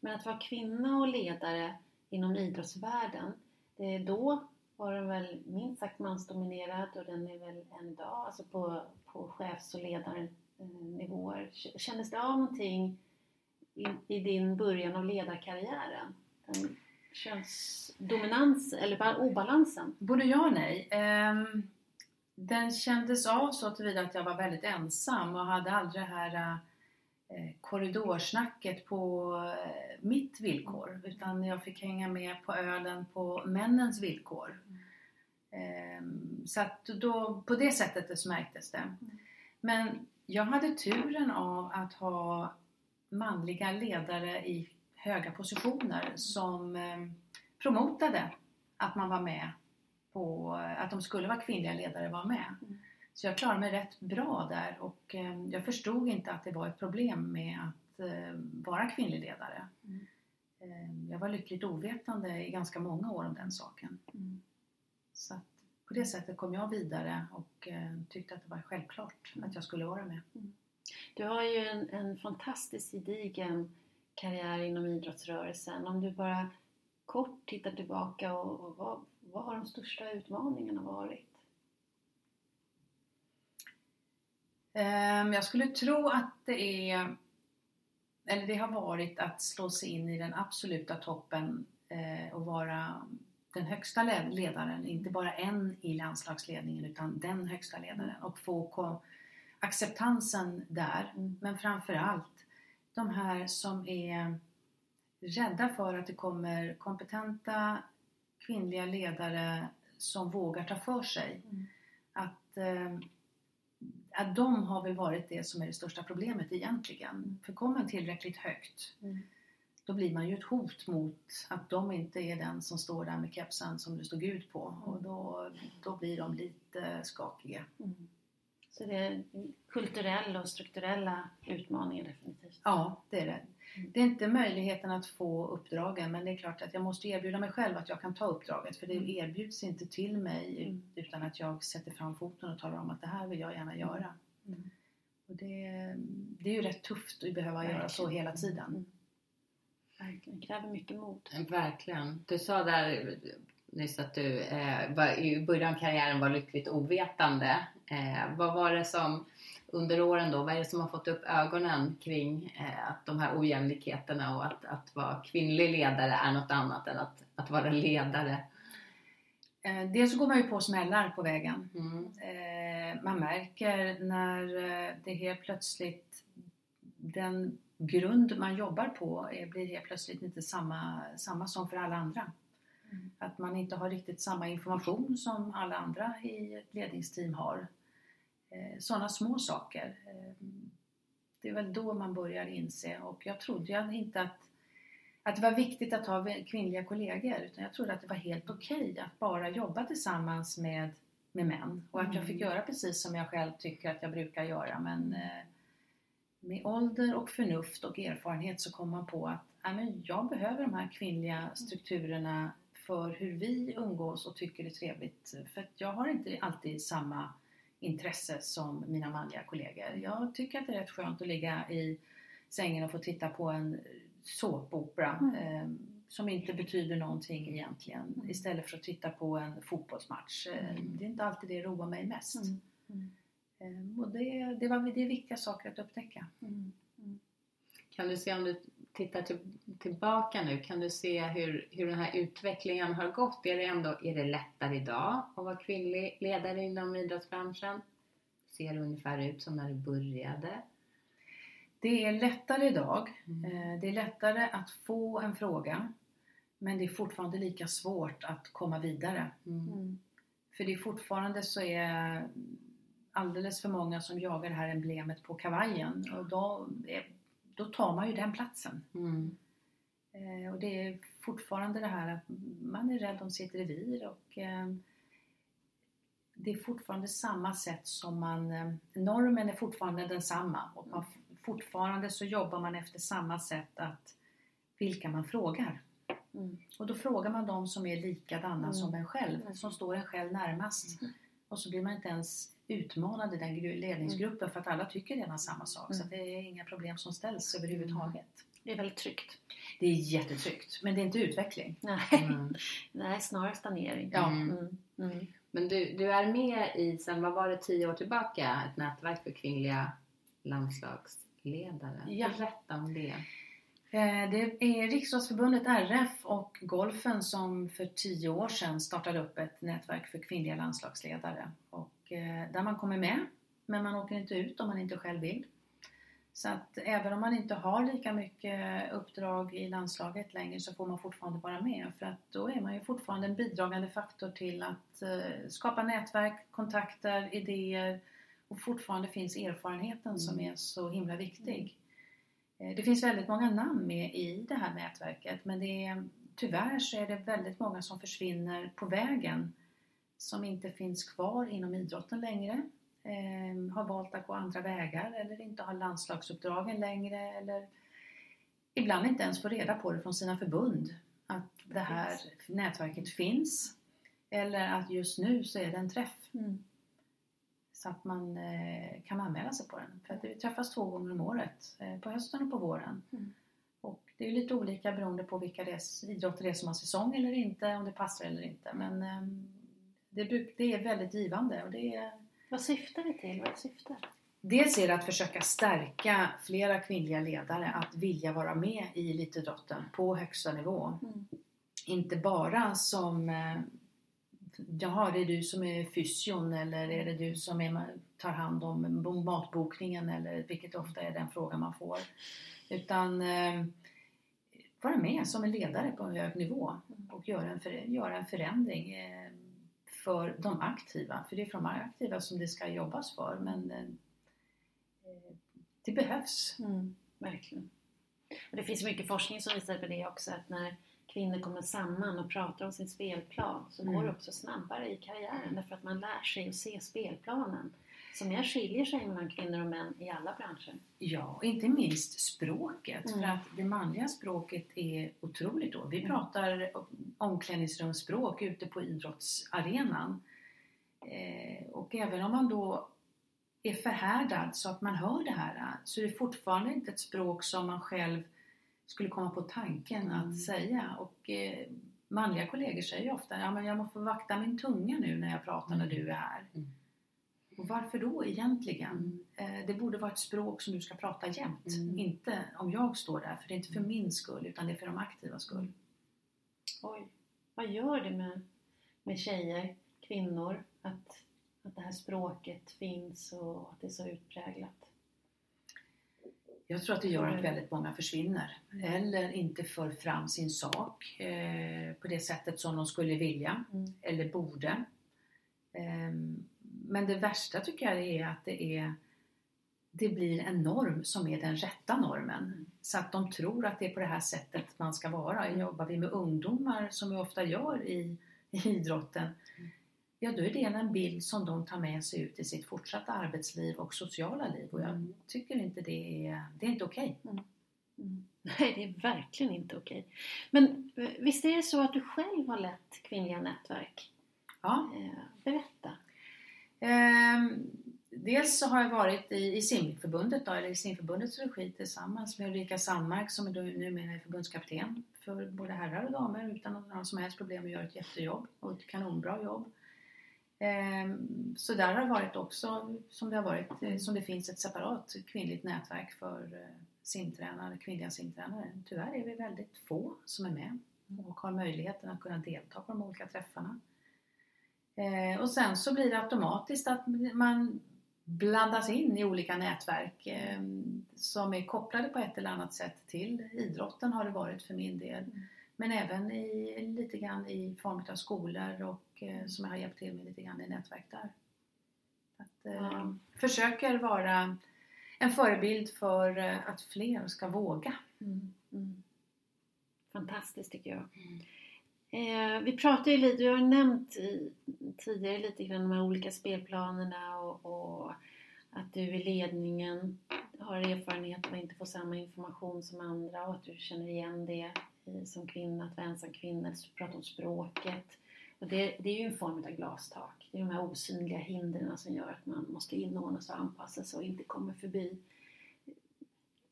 Men att vara kvinna och ledare inom idrottsvärlden, det är då var den väl minst sagt mansdominerad och den är väl än idag, alltså på, på chefs och ledarnivåer. Kändes det av någonting i, i din början av ledarkarriären? Den könsdominans eller obalansen? Både ja och nej. Um den kändes av så tillvida att jag var väldigt ensam och hade aldrig det här eh, korridorsnacket på eh, mitt villkor. Utan jag fick hänga med på ölen på männens villkor. Ehm, så att då, på det sättet så märktes det. Men jag hade turen av att ha manliga ledare i höga positioner som eh, promotade att man var med på, att de skulle vara kvinnliga ledare var med. Mm. Så jag klarade mig rätt bra där och eh, jag förstod inte att det var ett problem med att eh, vara kvinnlig ledare. Mm. Eh, jag var lyckligt ovetande i ganska många år om den saken. Mm. Så att på det sättet kom jag vidare och tyckte att det var självklart att jag skulle vara med. Du har ju en, en fantastiskt gedigen karriär inom idrottsrörelsen. Om du bara kort tittar tillbaka och, och vad, vad har de största utmaningarna varit? Ehm, Jag skulle tro att det är eller det har varit att slå sig in i den absoluta toppen eh, och vara den högsta le- ledaren, inte bara en i landslagsledningen utan den högsta ledaren och få acceptansen där. Mm. Men framförallt de här som är rädda för att det kommer kompetenta kvinnliga ledare som vågar ta för sig. Mm. Att, eh, att de har väl varit det som är det största problemet egentligen. För kommer man tillräckligt högt Mm. då blir man ju ett hot mot att de inte är den som står där med kepsen som det står Gud på och då, då blir de lite skakiga. Mm. Så det är kulturella och strukturella utmaningar definitivt. Ja, det är det. Mm. Det är inte möjligheten att få uppdragen men det är klart att jag måste erbjuda mig själv att jag kan ta uppdraget för det Mm. erbjuds inte till mig Mm. utan att jag sätter fram foten och talar om att det här vill jag gärna göra. Mm. Och det, det är ju rätt tufft att behöva göra så Verkligen. hela tiden. Verkligen. Det kräver mycket mod. Verkligen. Du sa där nyss att du eh, var, i början av karriären var lyckligt ovetande. Eh, vad var det som under åren då, vad är det som har fått upp ögonen kring eh, att de här ojämlikheterna och att, att vara kvinnlig ledare är något annat än att, att vara ledare? Eh, Dels så går man ju på smällar på vägen. Mm. Eh, man märker när eh, det helt plötsligt den grund man jobbar på blir helt plötsligt inte samma, samma som för alla andra. Mm. Att man inte har riktigt samma information som alla andra i ett ledningsteam har. Eh, Sådana små saker. Eh, det är väl då man börjar inse och jag trodde ju inte att att det var viktigt att ha kvinnliga kollegor utan jag trodde att det var helt okej att bara jobba tillsammans med, med män och att jag fick Mm. göra precis som jag själv tycker att jag brukar göra men eh, med ålder och förnuft och erfarenhet så kom man på att men jag behöver de här kvinnliga strukturerna för hur vi umgås och tycker det är trevligt för jag har inte alltid samma intresse som mina manliga kollegor. Jag tycker att det är rätt skönt att ligga i sängen och få titta på en såpopera Mm. eh, som inte betyder någonting egentligen Mm. istället för att titta på en fotbollsmatch. Eh, Mm. Det är inte alltid det roar mig mest. Mm. Mm. Eh, och det, det, var, det är viktiga saker att upptäcka. Mm. Kan du se om du tittar till, tillbaka nu, kan du se hur, hur den här utvecklingen har gått? Är det, ändå, är det lättare idag att vara kvinnlig ledare inom idrottsbranschen? Ser det ungefär ut som när du började? Det är lättare idag. Mm. Eh, Det är lättare att få en fråga men det är fortfarande lika svårt att komma vidare. Mm. Mm. För det är fortfarande så är alldeles för många som jagar det här emblemet på kavajen och då, är, då tar man ju den platsen. Mm. Eh, och det är fortfarande det här att man är rädd om sitt revir och eh, det är fortfarande samma sätt som man, eh, normen är fortfarande densamma och man, fortfarande så jobbar man efter samma sätt att vilka man frågar. Mm. Och då frågar man de som är likadana Mm. som en själv, Mm. som står en själv närmast. Mm. Och så blir man inte ens utmanad i den gru- ledningsgruppen för att alla tycker redan samma sak. Så Mm. att det är inga problem som ställs överhuvudtaget. Det är väldigt tryggt. Det är jättetryggt, men det är inte utveckling. Nej, Mm. Nej snarare stagnering. Ja. Mm. Mm. Mm. Men du, du är med i, sen vad var det, tio år tillbaka, ett nätverk för kvinnliga landslagsledare. Ja. Berätta om det. Eh, Det är Riksidrottsförbundet RF och Golfen som för tio år sedan startade upp ett nätverk för kvinnliga landslagsledare. Och där man kommer med, men man åker inte ut om man inte själv vill. Så att även om man inte har lika mycket uppdrag i landslaget längre så får man fortfarande vara med. För att då är man ju fortfarande en bidragande faktor till att eh, skapa nätverk, kontakter, idéer och fortfarande finns erfarenheten som är så himla viktig. Eh, Det finns väldigt många namn med i det här nätverket men det är, tyvärr så är det väldigt många som försvinner på vägen som inte finns kvar inom idrotten längre. Eh, har valt att gå andra vägar eller inte har landslagsuppdragen längre eller ibland inte ens får reda på det från sina förbund att det här nätverket finns. Eller att just nu så är det en träff Mm. så att man eh, kan anmäla sig på den. För att vi träffas två gånger om året, eh, på hösten och på våren. Mm. Och det är lite olika beroende på vilka res- idrotter det är som har säsong eller inte, om det passar eller inte. Men ehm, det, bruk- det är väldigt givande. Och det är, Vad syftar det till? Vad syftar? dels är det att försöka stärka flera kvinnliga ledare att vilja vara med i elitidrotten på högsta nivå. Mm. Inte bara som eh, Jaha, det är du som är fysion eller är det du som är, tar hand om matbokningen eller vilket ofta är den frågan man får. Utan eh, vara med som en ledare på en hög nivå och göra en, för, göra en förändring eh, för de aktiva. För det är för de aktiva som det ska jobbas för men eh, det behövs. Mm. Verkligen. Och det finns mycket forskning som visar på det också att när kvinnor kommer samman och pratar om sin spelplan så Mm. går det också snabbare i karriären därför att man lär sig att se spelplanen som är skiljer sig mellan kvinnor och män i alla branscher. Ja, och inte minst språket. Mm. För att det manliga språket är otroligt då. Vi Mm. pratar omklädningsrumsspråk ute på idrottsarenan. Eh, och även om man då är förhärdad så att man hör det här så är det fortfarande inte ett språk som man själv skulle komma på tanken Mm. att säga. Och eh, manliga kollegor säger ju ofta ja, men jag måste vakta min tunga nu när jag pratar när du är här. Mm. Och varför då egentligen? Mm. Eh, Det borde vara ett språk som du ska prata jämt. Mm. Inte om jag står där, för det är inte för min skull utan det är för de aktivas skull. Oj, vad gör det med, med tjejer, kvinnor, att, att det här språket finns och att det är så utpräglat? Jag tror att det gör att Mm. väldigt många försvinner eller inte för fram sin sak eh, på det sättet som de skulle vilja Mm. eller borde. Ehm, Men det värsta tycker jag är att det är det blir en norm som är den rätta normen. Så att de tror att det är på det här sättet man ska vara. Jobbar vi med ungdomar som vi ofta gör i, i idrotten, ja då är det en bild som de tar med sig ut i sitt fortsatta arbetsliv och sociala liv. Och jag Mm. tycker inte det är, det är inte okej. Mm. Nej, det är verkligen inte okej. Men eh, visst är det så att du själv har lett kvinnliga nätverk? Ja. Eh, berätta. Ehm, dels så har jag varit i, i simförbundet då, eller i simförbundets regi tillsammans med Ulrika Sandmark som är då numera är förbundskapten för både herrar och damer utan några som helst problem och gör ett jättejobb och ett kanonbra jobb. Ehm, så där har det varit också som det har varit, eh, som det finns ett separat kvinnligt nätverk för eh, simtränare, kvinnliga simtränare. Tyvärr är vi väldigt få som är med och har möjligheten att kunna delta på de olika träffarna. Eh, och sen så blir det automatiskt att man blandas in i olika nätverk eh, som är kopplade på ett eller annat sätt till idrotten har det varit för min del. Mm. Men även i, lite grann i form av skolor och eh, som jag har hjälpt till med lite grann i nätverk där. Att, eh, Ja. Försöker vara en förebild för eh, att fler ska våga. Mm. Mm. Fantastiskt tycker jag. Eh, vi pratade ju lite, du har nämnt i, tidigare lite grann de här olika spelplanerna och, och att du i ledningen. har erfarenhet av att inte få samma information som andra och att du känner igen det i, som kvinna, att vara ensam kvinna, att prata om språket. Och det, det är ju en form av glastak. Det är de här osynliga hindren som gör att man måste inordna sig och anpassa sig och inte kommer förbi.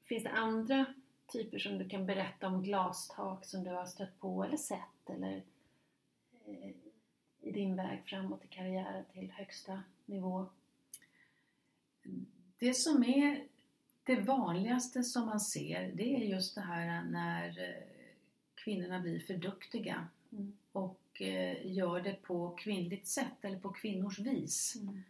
Finns det andra typer som du kan berätta om glastak som du har stött på eller sett eller eh, i din väg framåt i karriären till högsta nivå? Det som är det vanligaste som man ser det är just det här när eh, kvinnorna blir för duktiga Mm. och eh, gör det på kvinnligt sätt eller på kvinnors vis. Mm.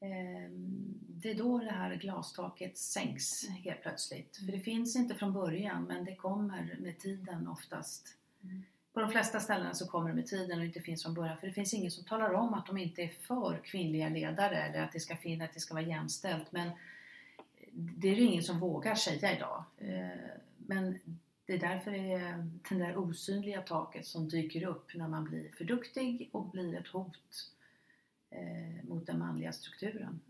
Ehm, Det är då det här glastaket sänks helt plötsligt. För det finns inte från början men det kommer med tiden oftast. Mm. På de flesta ställen så kommer det med tiden och inte finns från början. För det finns ingen som talar om att de inte är för kvinnliga ledare eller att det ska finnas, att det ska vara jämställt. Men det är det ingen som vågar säga idag. Eh, Men det är därför det är det där osynliga taket som dyker upp när man blir för duktig och blir ett hot eh, mot den manliga strukturen.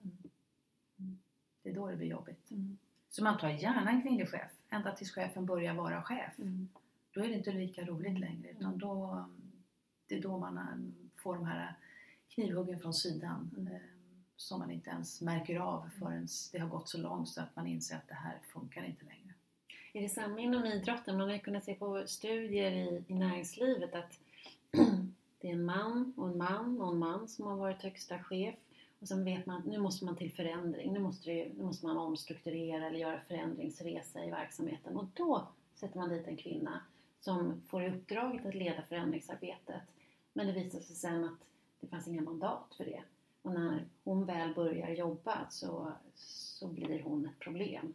Mm. Det är då det blir jobbigt. Mm. Så man tar gärna en kvinnlig chef, ända tills chefen börjar vara chef. Mm. Då är det inte lika roligt längre utan då, det är då man får de här knivhuggen från sidan Mm. eh, som man inte ens märker av förrän det har gått så långt så att man inser att det här funkar inte längre. Är det samma inom idrotten? Man har ju kunnat se på studier i, i näringslivet att det är en man och en man och en man som har varit högsta chef och sen vet man att nu måste man till förändring. Nu måste, det, nu måste man omstrukturera eller göra förändringsresa i verksamheten och då sätter man dit en kvinna som får i uppdraget att leda förändringsarbetet. Men det visar sig sen att det fanns inga mandat för det. Och när hon väl börjar jobba så, så blir hon ett problem.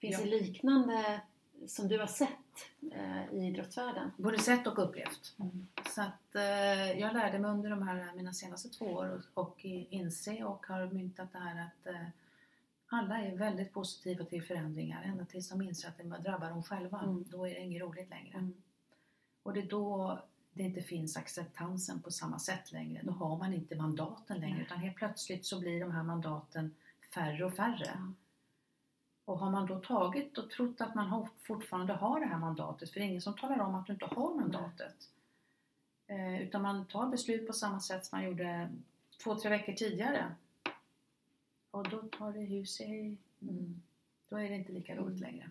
Finns Ja. det liknande som du har sett eh, i idrottsvärlden? Både sett och upplevt. Mm. Så att eh, jag lärde mig under de här mina senaste två år och, och inse och har myntat det här att eh, alla är väldigt positiva till förändringar ända tills de inser att det drabbar dem själva. Mm. Då är det inget roligt längre. Mm. Och det är då det inte finns acceptansen på samma sätt längre. Då har man inte mandaten längre utan helt plötsligt så blir de här mandaten färre och färre. Och har man då tagit och trott att man har, fortfarande har det här mandatet, för det är ingen som talar om att du inte har mandatet. Eh, utan man tar beslut på samma sätt som man gjorde två, tre veckor tidigare. Och då tar det hus i... Mm. Då är det inte lika roligt längre.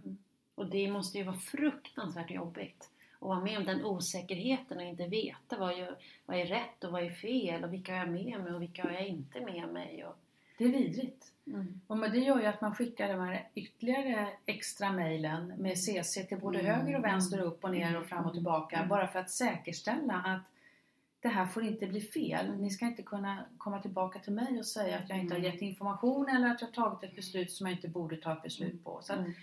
Och det måste ju vara fruktansvärt jobbigt att vara med om den osäkerheten och inte veta vad, ju, vad är rätt och vad är fel och vilka har jag med mig och vilka har jag inte med mig. Och, Det är vidrigt. mm. Och det gör ju att man skickar de här ytterligare extra mejlen med CC till både Mm. höger och vänster, upp och ner och fram och tillbaka. Mm. Bara för att säkerställa att det här får inte bli fel. Ni ska inte kunna komma tillbaka till mig och säga att jag inte har Mm. gett information eller att jag har tagit ett beslut som jag inte borde ta ett beslut på. Att, Mm.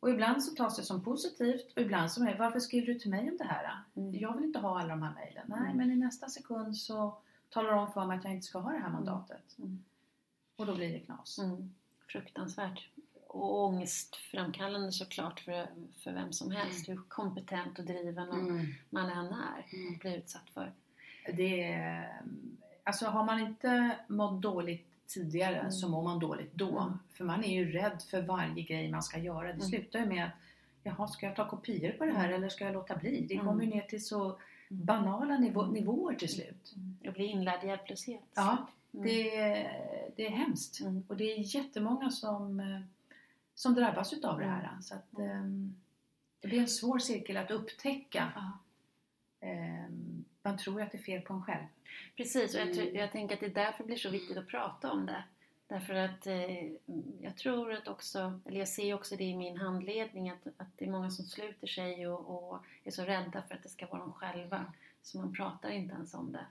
och ibland så tas det som positivt och ibland som är varför skriver du till mig om det här? Mm. Jag vill inte ha alla de här mejlen. Nej, Mm. men i nästa sekund så talar de om för mig att jag inte ska ha det här mandatet. Mm. Och då blir det knas. Mm. Fruktansvärt. Och ångestframkallande såklart för, för vem som helst. Hur kompetent och driven och Mm. man än är och blir utsatt för. Det är, alltså har man inte mått dåligt tidigare Mm. så mår man dåligt då. Mm. För man är ju rädd för varje grej man ska göra. Det Mm. slutar ju med att Jaha, ska jag ta kopior på det här eller ska jag låta bli? Det Mm. kommer ju ner till så banala nivå, nivåer till slut. Jag blir inlärd i hjälplöshet. Ja, Mm. det, är- det är hemskt. Mm. Och det är jättemånga som, eh, som drabbas utav det här. Så att, ehm, det blir en svår cirkel att upptäcka. Ehm, Man tror att det är fel på en själv. Precis, och jag, Mm. jag tänker att det är därför det blir så viktigt att prata om det. Därför att eh, jag tror att också, eller jag ser också det i min handledning, att, att det är många som sluter sig och, och är så rädda för att det ska vara de själva. Så man pratar inte ens om det.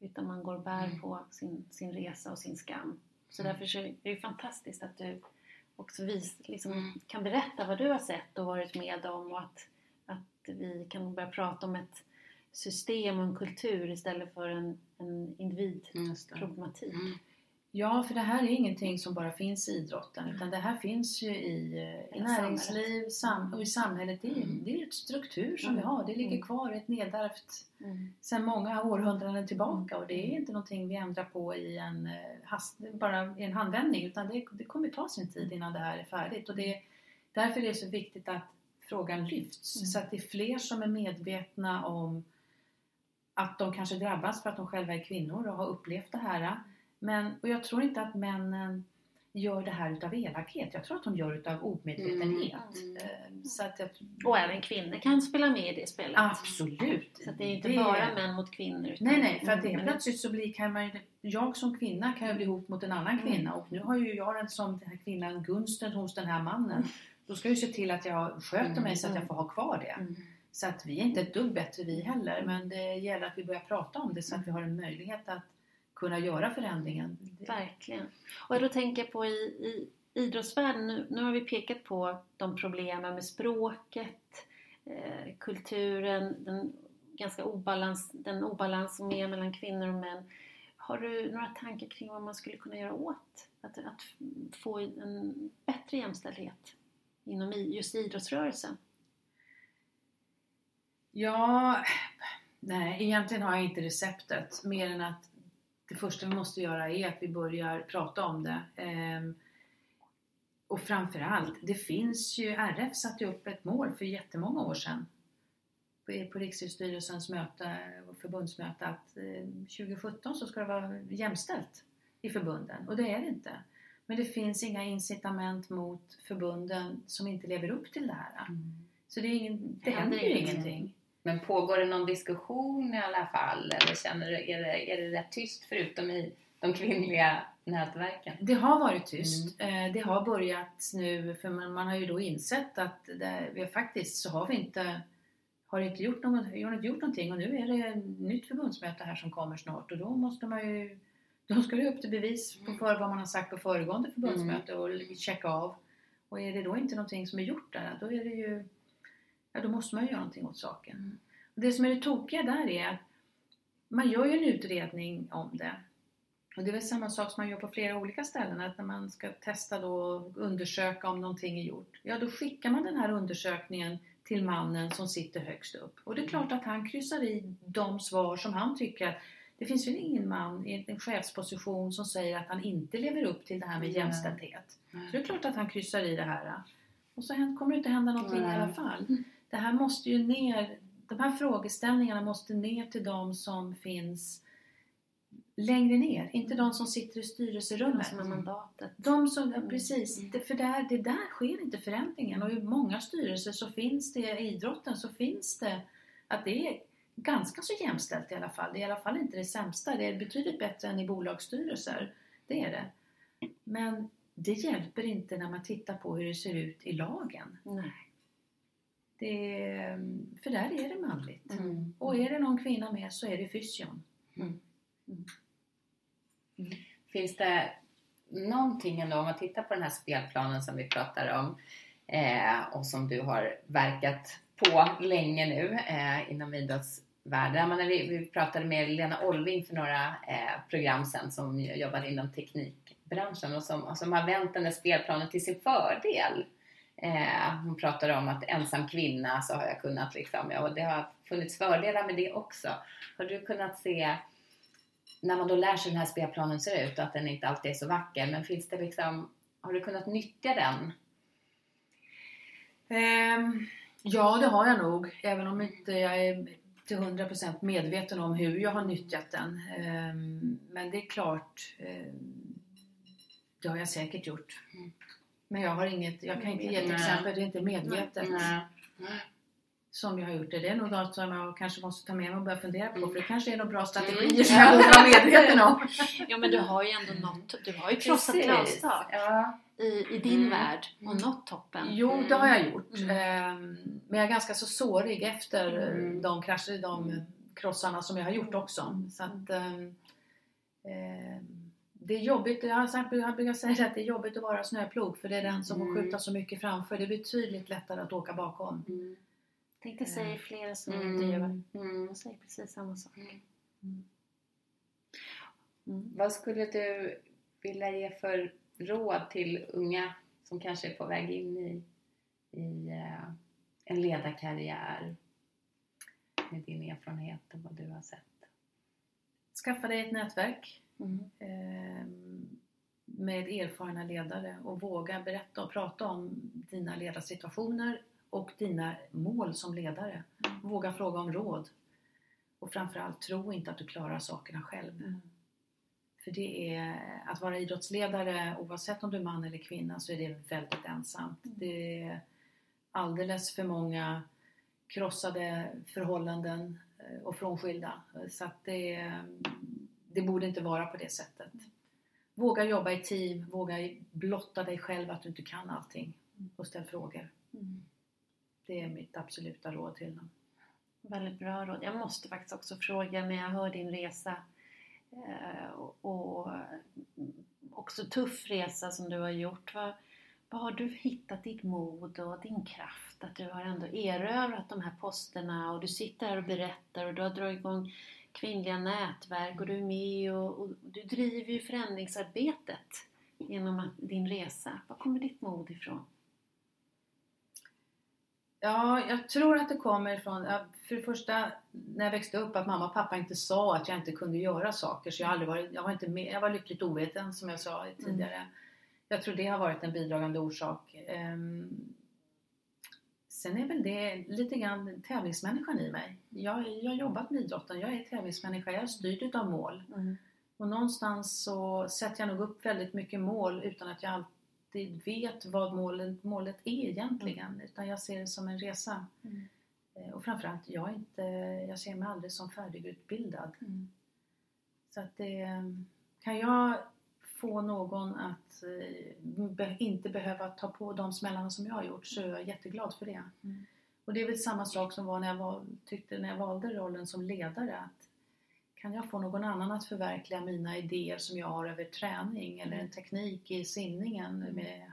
Utan man går och bär Mm. på sin, sin resa och sin skam. Så Mm. därför så är det fantastiskt att du också vis, liksom, Mm. kan berätta vad du har sett och varit med om och att, att vi kan börja prata om ett system och en kultur istället för en, en individproblematik. Mm. Ja, för det här är ingenting som bara finns i idrotten utan det här finns ju i, eh, i näringsliv sam och i samhället. Det är, Mm. det är ett struktur som Mm. vi har. Det ligger Mm. kvar ett nedärvt Mm. sedan många århundraden tillbaka och det är Mm. inte någonting vi ändrar på i en, eh, hast, bara i en handvändning utan det, det kommer ta sin tid innan det här är färdigt. Och det, därför är det så viktigt att frågan lyfts Mm. så att det är fler som är medvetna om att de kanske drabbas för att de själva är kvinnor och har upplevt det här. Men, och jag tror inte att männen gör det här utav elakhet. Jag tror att de gör det utav omedvetenhet. Mm. Eh, Så att jag, Och även kvinnor kan spela med i det spelet. absolut! Så att det är inte Det- bara män mot kvinnor. Utan, Nej, nej, för att Mm, men- plötsligt så blir, kan man jag som kvinna kan ju bli ihop mot en annan Mm. kvinna och nu har ju jag den som den här kvinnan gunsten hos den här mannen. Då ska jag ju se till att jag sköter mig så att jag får ha kvar det. Mm. Så att vi är inte ett dugg bättre vi heller men det gäller att vi börjar prata om det så att vi har en möjlighet att kunna göra förändringen. Verkligen. Och då tänker jag på i, i idrottsvärlden, nu, nu har vi pekat på de problemen med språket, eh, kulturen, den ganska obalans, den obalans som är mellan kvinnor och män. Har du några tankar kring vad man skulle kunna göra åt att, att få en bättre jämställdhet inom just idrottsrörelsen? Ja, nej egentligen har jag inte receptet mer än att det första vi måste göra är att vi börjar prata om det. Ehm, och framförallt, det finns ju, RF satte upp ett mål för jättemånga år sedan på, Riksidrottsstyrelsens möte och förbundsmöte att eh, 2017 så ska det vara jämställt i förbunden och det är det inte. Men det finns inga incitament mot förbunden som inte lever upp till det här. Så det, är ingen, det Händer händer ju ingenting. Men pågår det någon diskussion i alla fall? Eller känner du, är det, är det rätt tyst förutom i de kvinnliga nätverken? Det har varit tyst. Eh, Det har börjat nu, för man, man har ju då insett att det, vi faktiskt så har vi inte har inte gjort, något, har inte gjort någonting och nu är det ett nytt förbundsmöte här som kommer snart och då måste man ju då ska det upp till bevis på för vad man har sagt på föregående förbundsmöte och checka av. Och är det då inte någonting som är gjort där, då är det ju ja, då måste man ju göra någonting åt saken. Mm. Det som är det tokiga där är att man gör ju en utredning om det och det är väl samma sak som man gör på flera olika ställen, att när man ska testa då och undersöka om någonting är gjort. Ja, då skickar man den här undersökningen till mannen som sitter högst upp. Och det är klart att han kryssar i de svar som han tycker att det finns väl ingen man i en chefsposition som säger att han inte lever upp till det här med Nej. jämställdhet. Så det är klart att han kryssar i det här. Och så kommer det inte hända någonting i Nej. alla fall. Det här måste ju ner, de här frågeställningarna måste ner till de som finns längre ner, inte de som sitter i De styrelserummet. som har mandatet. De som, ja, Mm. precis, Mm. det, för där, det där sker inte förändringen och i många styrelser så finns det, i idrotten så finns det att det är ganska så jämställt i alla fall. Det är i alla fall inte det sämsta, det är betydligt bättre än i bolagsstyrelser. Det är det. Men det hjälper inte när man tittar på hur det ser ut i lagen. Nej. Det är, för där är det manligt. Mm. Och är det någon kvinna med så är det fysion. Finns det någonting ändå, om man tittar på den här spelplanen som vi pratar om eh, och som du har verkat på länge nu eh, inom idrottsvärlden. Men när vi, vi pratade med Lena Olving för några eh, program sedan som jobbar inom teknikbranschen och som, och som har vänt den här spelplanen till sin fördel. Eh, hon pratade om att ensam kvinna så har jag kunnat liksom, ja, och det har funnits fördelar med det också. Har du kunnat se när man då lär sig hur den här spelplanen ser ut och att den inte alltid är så vacker, men finns det liksom, har du kunnat nyttja den? Ehm, ja, det har jag nog. Även om inte jag är till 100% medveten om hur jag har nyttjat den. Ehm, men det är klart, ehm, det har jag säkert gjort. Mm. Men jag har inget, jag kan inte ge ett exempel, det är inte medvetet Nej. som jag har gjort det. Det är nog något som jag kanske måste ta med mig och börja fundera på. Mm. För det kanske är några bra Mm. strategier som jag borde vara medveten om. Ja men du har ju ändå nått, du har ju krossat glastak Ja. i, i din Mm. värld och Mm. nått toppen. Jo, det har jag gjort. Mm. Ehm, Men jag är ganska så sårig efter eh, Mm. de krascher, de Mm. krossarna som jag har gjort också. Mm. Så att, ehm, det är jobbigt, jag har sagt, jag brukar säga att det är jobbigt att vara snöplog för det är den som får Mm. skjuta så mycket framför. Det är betydligt lättare att åka bakom. Mm. Tänkte säga flera som Mm. intervjuar. Mm. De säger precis samma sak. Mm. Mm. Vad skulle du vilja ge för råd till unga som kanske är på väg in i, i eh, en ledarkarriär med din erfarenhet och vad du har sett? Skaffa dig ett nätverk Mm. eh, med erfarna ledare och våga berätta och prata om dina ledarsituationer och dina mål som ledare. Mm. Våga fråga om råd. Och framförallt, tro inte att du klarar sakerna själv. Mm. För det är, att vara idrottsledare, oavsett om du är man eller kvinna, så är det väldigt ensamt. Mm. Det är alldeles för många krossade förhållanden eh, och frånskilda. Så att det, det borde inte vara på det sättet. Våga jobba i team, våga blotta dig själv att du inte kan allting och ställ frågor. Mm. Det är mitt absoluta råd till dem. Väldigt bra råd. Jag måste faktiskt också fråga när jag hör din resa eh, och, mm, också tuff resa som du har gjort. Vad, vad har du hittat ditt mod och din kraft att du har ändå erövrat de här posterna och du sitter här och berättar och du har dragit igång kvinnliga nätverk och du är med och, och du driver ju förändringsarbetet genom din resa. Var kommer ditt mod ifrån? Ja, jag tror att det kommer ifrån, för det första när jag växte upp att mamma och pappa inte sa att jag inte kunde göra saker så jag aldrig varit, jag var inte med, jag var lyckligt oveten som jag sa tidigare. Jag tror det har varit en bidragande orsak. Sen är väl det lite grann tävlingsmänniskan i mig. Jag, jag har jobbat med idrotten, jag är tävlingsmänniska, jag är styrd utav mål. Mm. Och någonstans så sätter jag nog upp väldigt mycket mål utan att jag alltid vet vad målet, målet är egentligen. Utan jag ser det som en resa. Mm. Eh, Och framförallt, jag, inte, jag ser mig aldrig som färdigutbildad. Mm. Så att det, kan jag få någon att eh, be, inte behöva ta på de smällarna som jag har gjort så är jag jätteglad för det. Mm. Och det är väl samma sak som var när jag var, tyckte när jag valde rollen som ledare. Att kan jag få någon annan att förverkliga mina idéer som jag har över träning eller en teknik i simningen med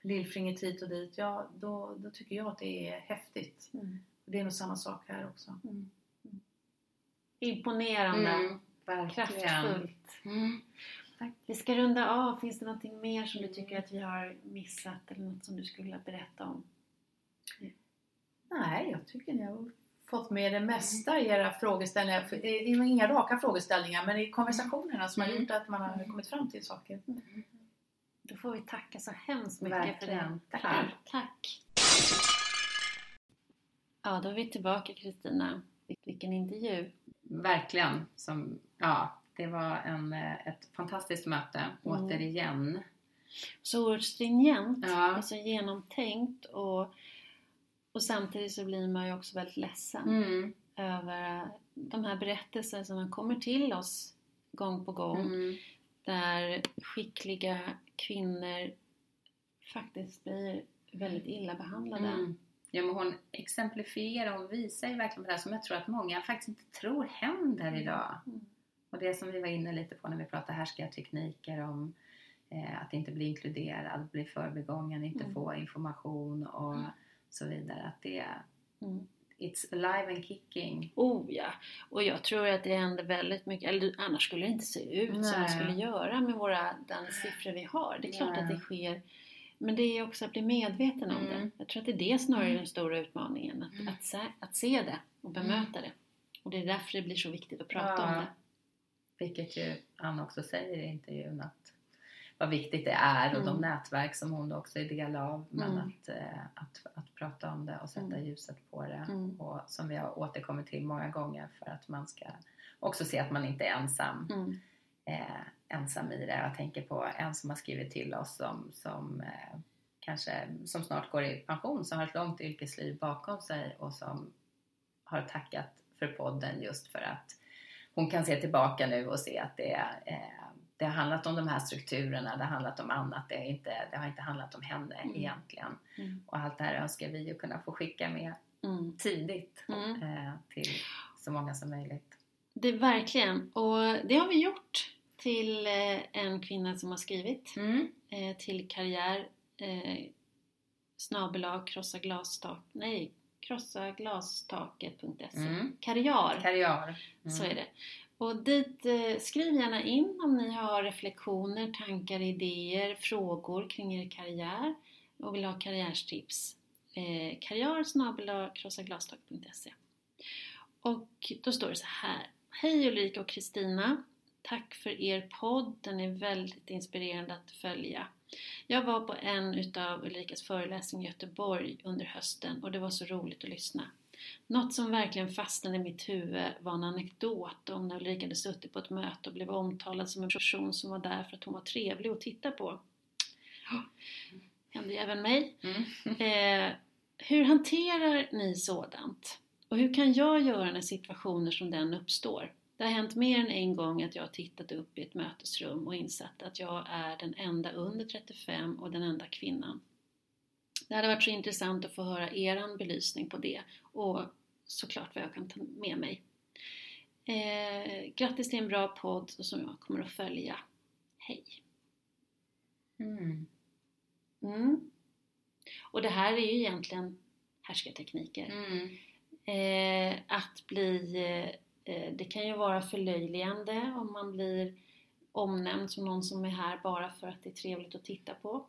lillfingret hit och dit, ja då, då tycker jag att det är häftigt. Mm. Det är nog samma sak här också. Mm. Mm. Imponerande. Mm, verkligen. Kraftfullt. Mm. Tack. Vi ska runda av. Finns det någonting mer som du tycker att vi har missat eller något som du skulle vilja berätta om? Nej, jag tycker ni har fått med det mesta i era frågeställningar. För- eh, Inga raka frågeställningar, men i konversationerna som har Mm. gjort att man har kommit fram till saker. Då får vi tacka så hemskt mycket för Verkligen. det. Tack. Tack. Ja, då är vi tillbaka Kristina. Vilken intervju. Verkligen. Som, ja, det var en, eh, ett fantastiskt möte, återigen. Så oerhört stringent, Ja. alltså genomtänkt och, och samtidigt så blir man ju också väldigt ledsen Mm. över de här berättelserna som kommer till oss gång på gång. Mm. där skickliga kvinnor faktiskt blir väldigt illa behandlade. Mm. Ja, men hon exemplifierar och visar ju verkligen på det här som jag tror att många faktiskt inte tror händer idag. Mm. Och det som vi var inne lite på när vi pratade härskartekniker om eh, att inte bli inkluderad, bli förbigången, inte Mm. få information och Mm. så vidare. Att det Mm. it's alive and kicking. Oh ja! Och jag tror att det händer väldigt mycket, eller annars skulle det inte se ut som det Nej. skulle göra med våra, den siffror vi har. Det är klart Nej. att det sker. Men det är också att bli medveten om Mm. det. Jag tror att det är det snarare är den stora utmaningen. Att, Mm. att, se, att se det och bemöta det. Och det är därför det blir så viktigt att prata om Ja. det. Vilket ju Anna också säger i intervjun att vad viktigt det är och de Mm. nätverk som hon också är del av. Men Mm. att, eh, att, att prata om det och sätta Mm. ljuset på det. Mm. Och som vi har återkommit till många gånger för att man ska också se att man inte är ensam. Mm. eh, ensam i det. Jag tänker på en som har skrivit till oss som, som eh, kanske som snart går i pension, som har ett långt yrkesliv bakom sig och som har tackat för podden just för att hon kan se tillbaka nu och se att det, eh, det har handlat om de här strukturerna, det har handlat om annat, det, inte, det har inte handlat om henne Mm. egentligen. Mm. Och allt det här önskar vi ju kunna få skicka med Mm. tidigt Mm. eh, till så många som möjligt. Det är verkligen. Och det har vi gjort till eh, en kvinna som har skrivit eh, till karriär eh, snabel-a krossa glastak nej krossaglastaket.se Mm. karriär Karriär. så är det Och dit, eh, skriv gärna in om ni har reflektioner, tankar, idéer, frågor kring er karriär och vill ha karriärstips. Eh, karriär.krossaglastak.se Och då står det så här. Hej Ulrika och Kristina. Tack för er podd. Den är väldigt inspirerande att följa. Jag var på en utav Ulrikas föreläsningar i Göteborg under hösten och det var så roligt att lyssna. Något som verkligen fastnade i mitt huvud var en anekdot om när Ulrika hade suttit på ett möte och blev omtalad som en person som var där för att hon var trevlig att titta på. Hände ju även mig. Mm. Eh, hur hanterar ni sådant? Och hur kan jag göra när situationer som den uppstår? Det har hänt mer än en gång att jag har tittat upp i ett mötesrum och insett att jag är den enda under 35 och den enda kvinnan. Det hade varit så intressant att få höra er belysning på det och såklart vad jag kan ta med mig. Eh, grattis till en bra podd som jag kommer att följa. Hej! Mm. Mm. Och det här är ju egentligen härskartekniker. Mm. Eh, att bli, eh, det kan ju vara förlöjligande om man blir omnämnd som någon som är här bara för att det är trevligt att titta på.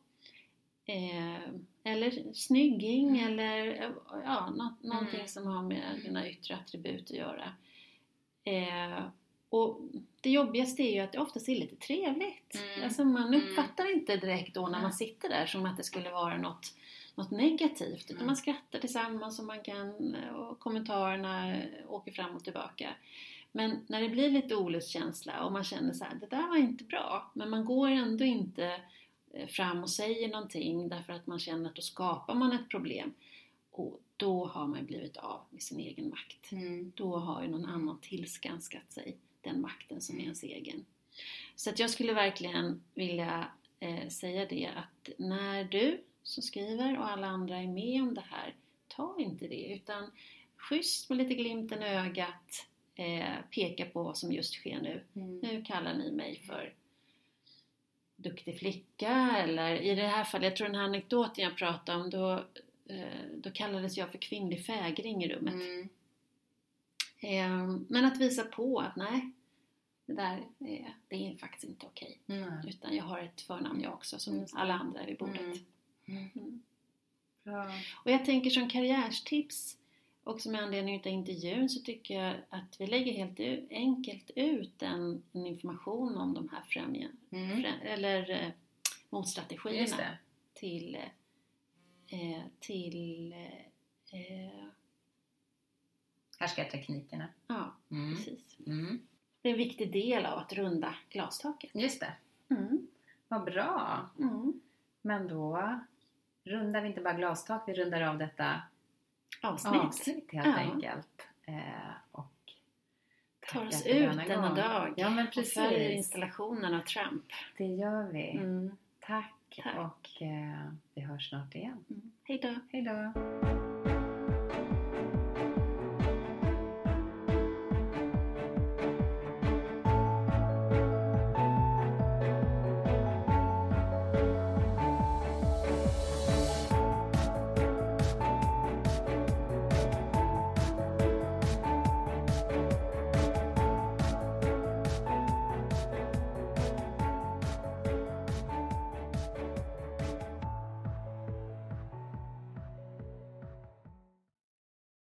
Eh, eller snygging eller ja, nå- någonting Mm. som har med dina yttre attribut att göra. Eh, och det jobbigaste är ju att det oftast är lite trevligt. Mm. Alltså man Mm. uppfattar inte direkt då när man sitter där som att det skulle vara något, något negativt. Utan Mm. man skrattar tillsammans och man kan, och kommentarerna åker fram och tillbaka. Men när det blir lite olustkänsla och man känner så här, det där var inte bra. Men man går ändå inte eh, fram och säger någonting därför att man känner att då skapar man ett problem. Och då har man blivit av med sin egen makt. Mm. Då har ju någon annan tillskanskat sig den makten som är ens egen. Så att jag skulle verkligen vilja eh, säga det att när du som skriver och alla andra är med om det här, ta inte det utan schysst med lite glimten i ögat eh, peka på vad som just sker nu. Mm. Nu kallar ni mig för duktig flicka eller i det här fallet, jag tror den här anekdoten jag pratade om, då, eh, då kallades jag för kvinnlig fägring i rummet. Mm. Eh, Men att visa på att nej, det där är, det är faktiskt inte okej. Nej. Utan jag har ett förnamn jag också som alla andra vid bordet. Mm. Och jag tänker som karriärstips också med anledning av intervjun så tycker jag att vi lägger helt enkelt ut en, en information om de här främjan, Mm. frä, eller eh, motstrategierna till, eh, till eh, eh, Härskarteknikerna. ja, Mm. precis. Mm. Det är en viktig del av att runda glastaket. Just det. Mm. Vad bra. Mm. Men då rundar vi inte bara glastak, vi rundar av detta Avsnitt. avsnitt helt Ja. enkelt. Eh, och Tar oss ut denna gång. dag Ja men och följer precis. installationen av Trump. Det gör vi. Mm. Tack, Tack. och eh, vi hörs snart igen. Mm. Hej då!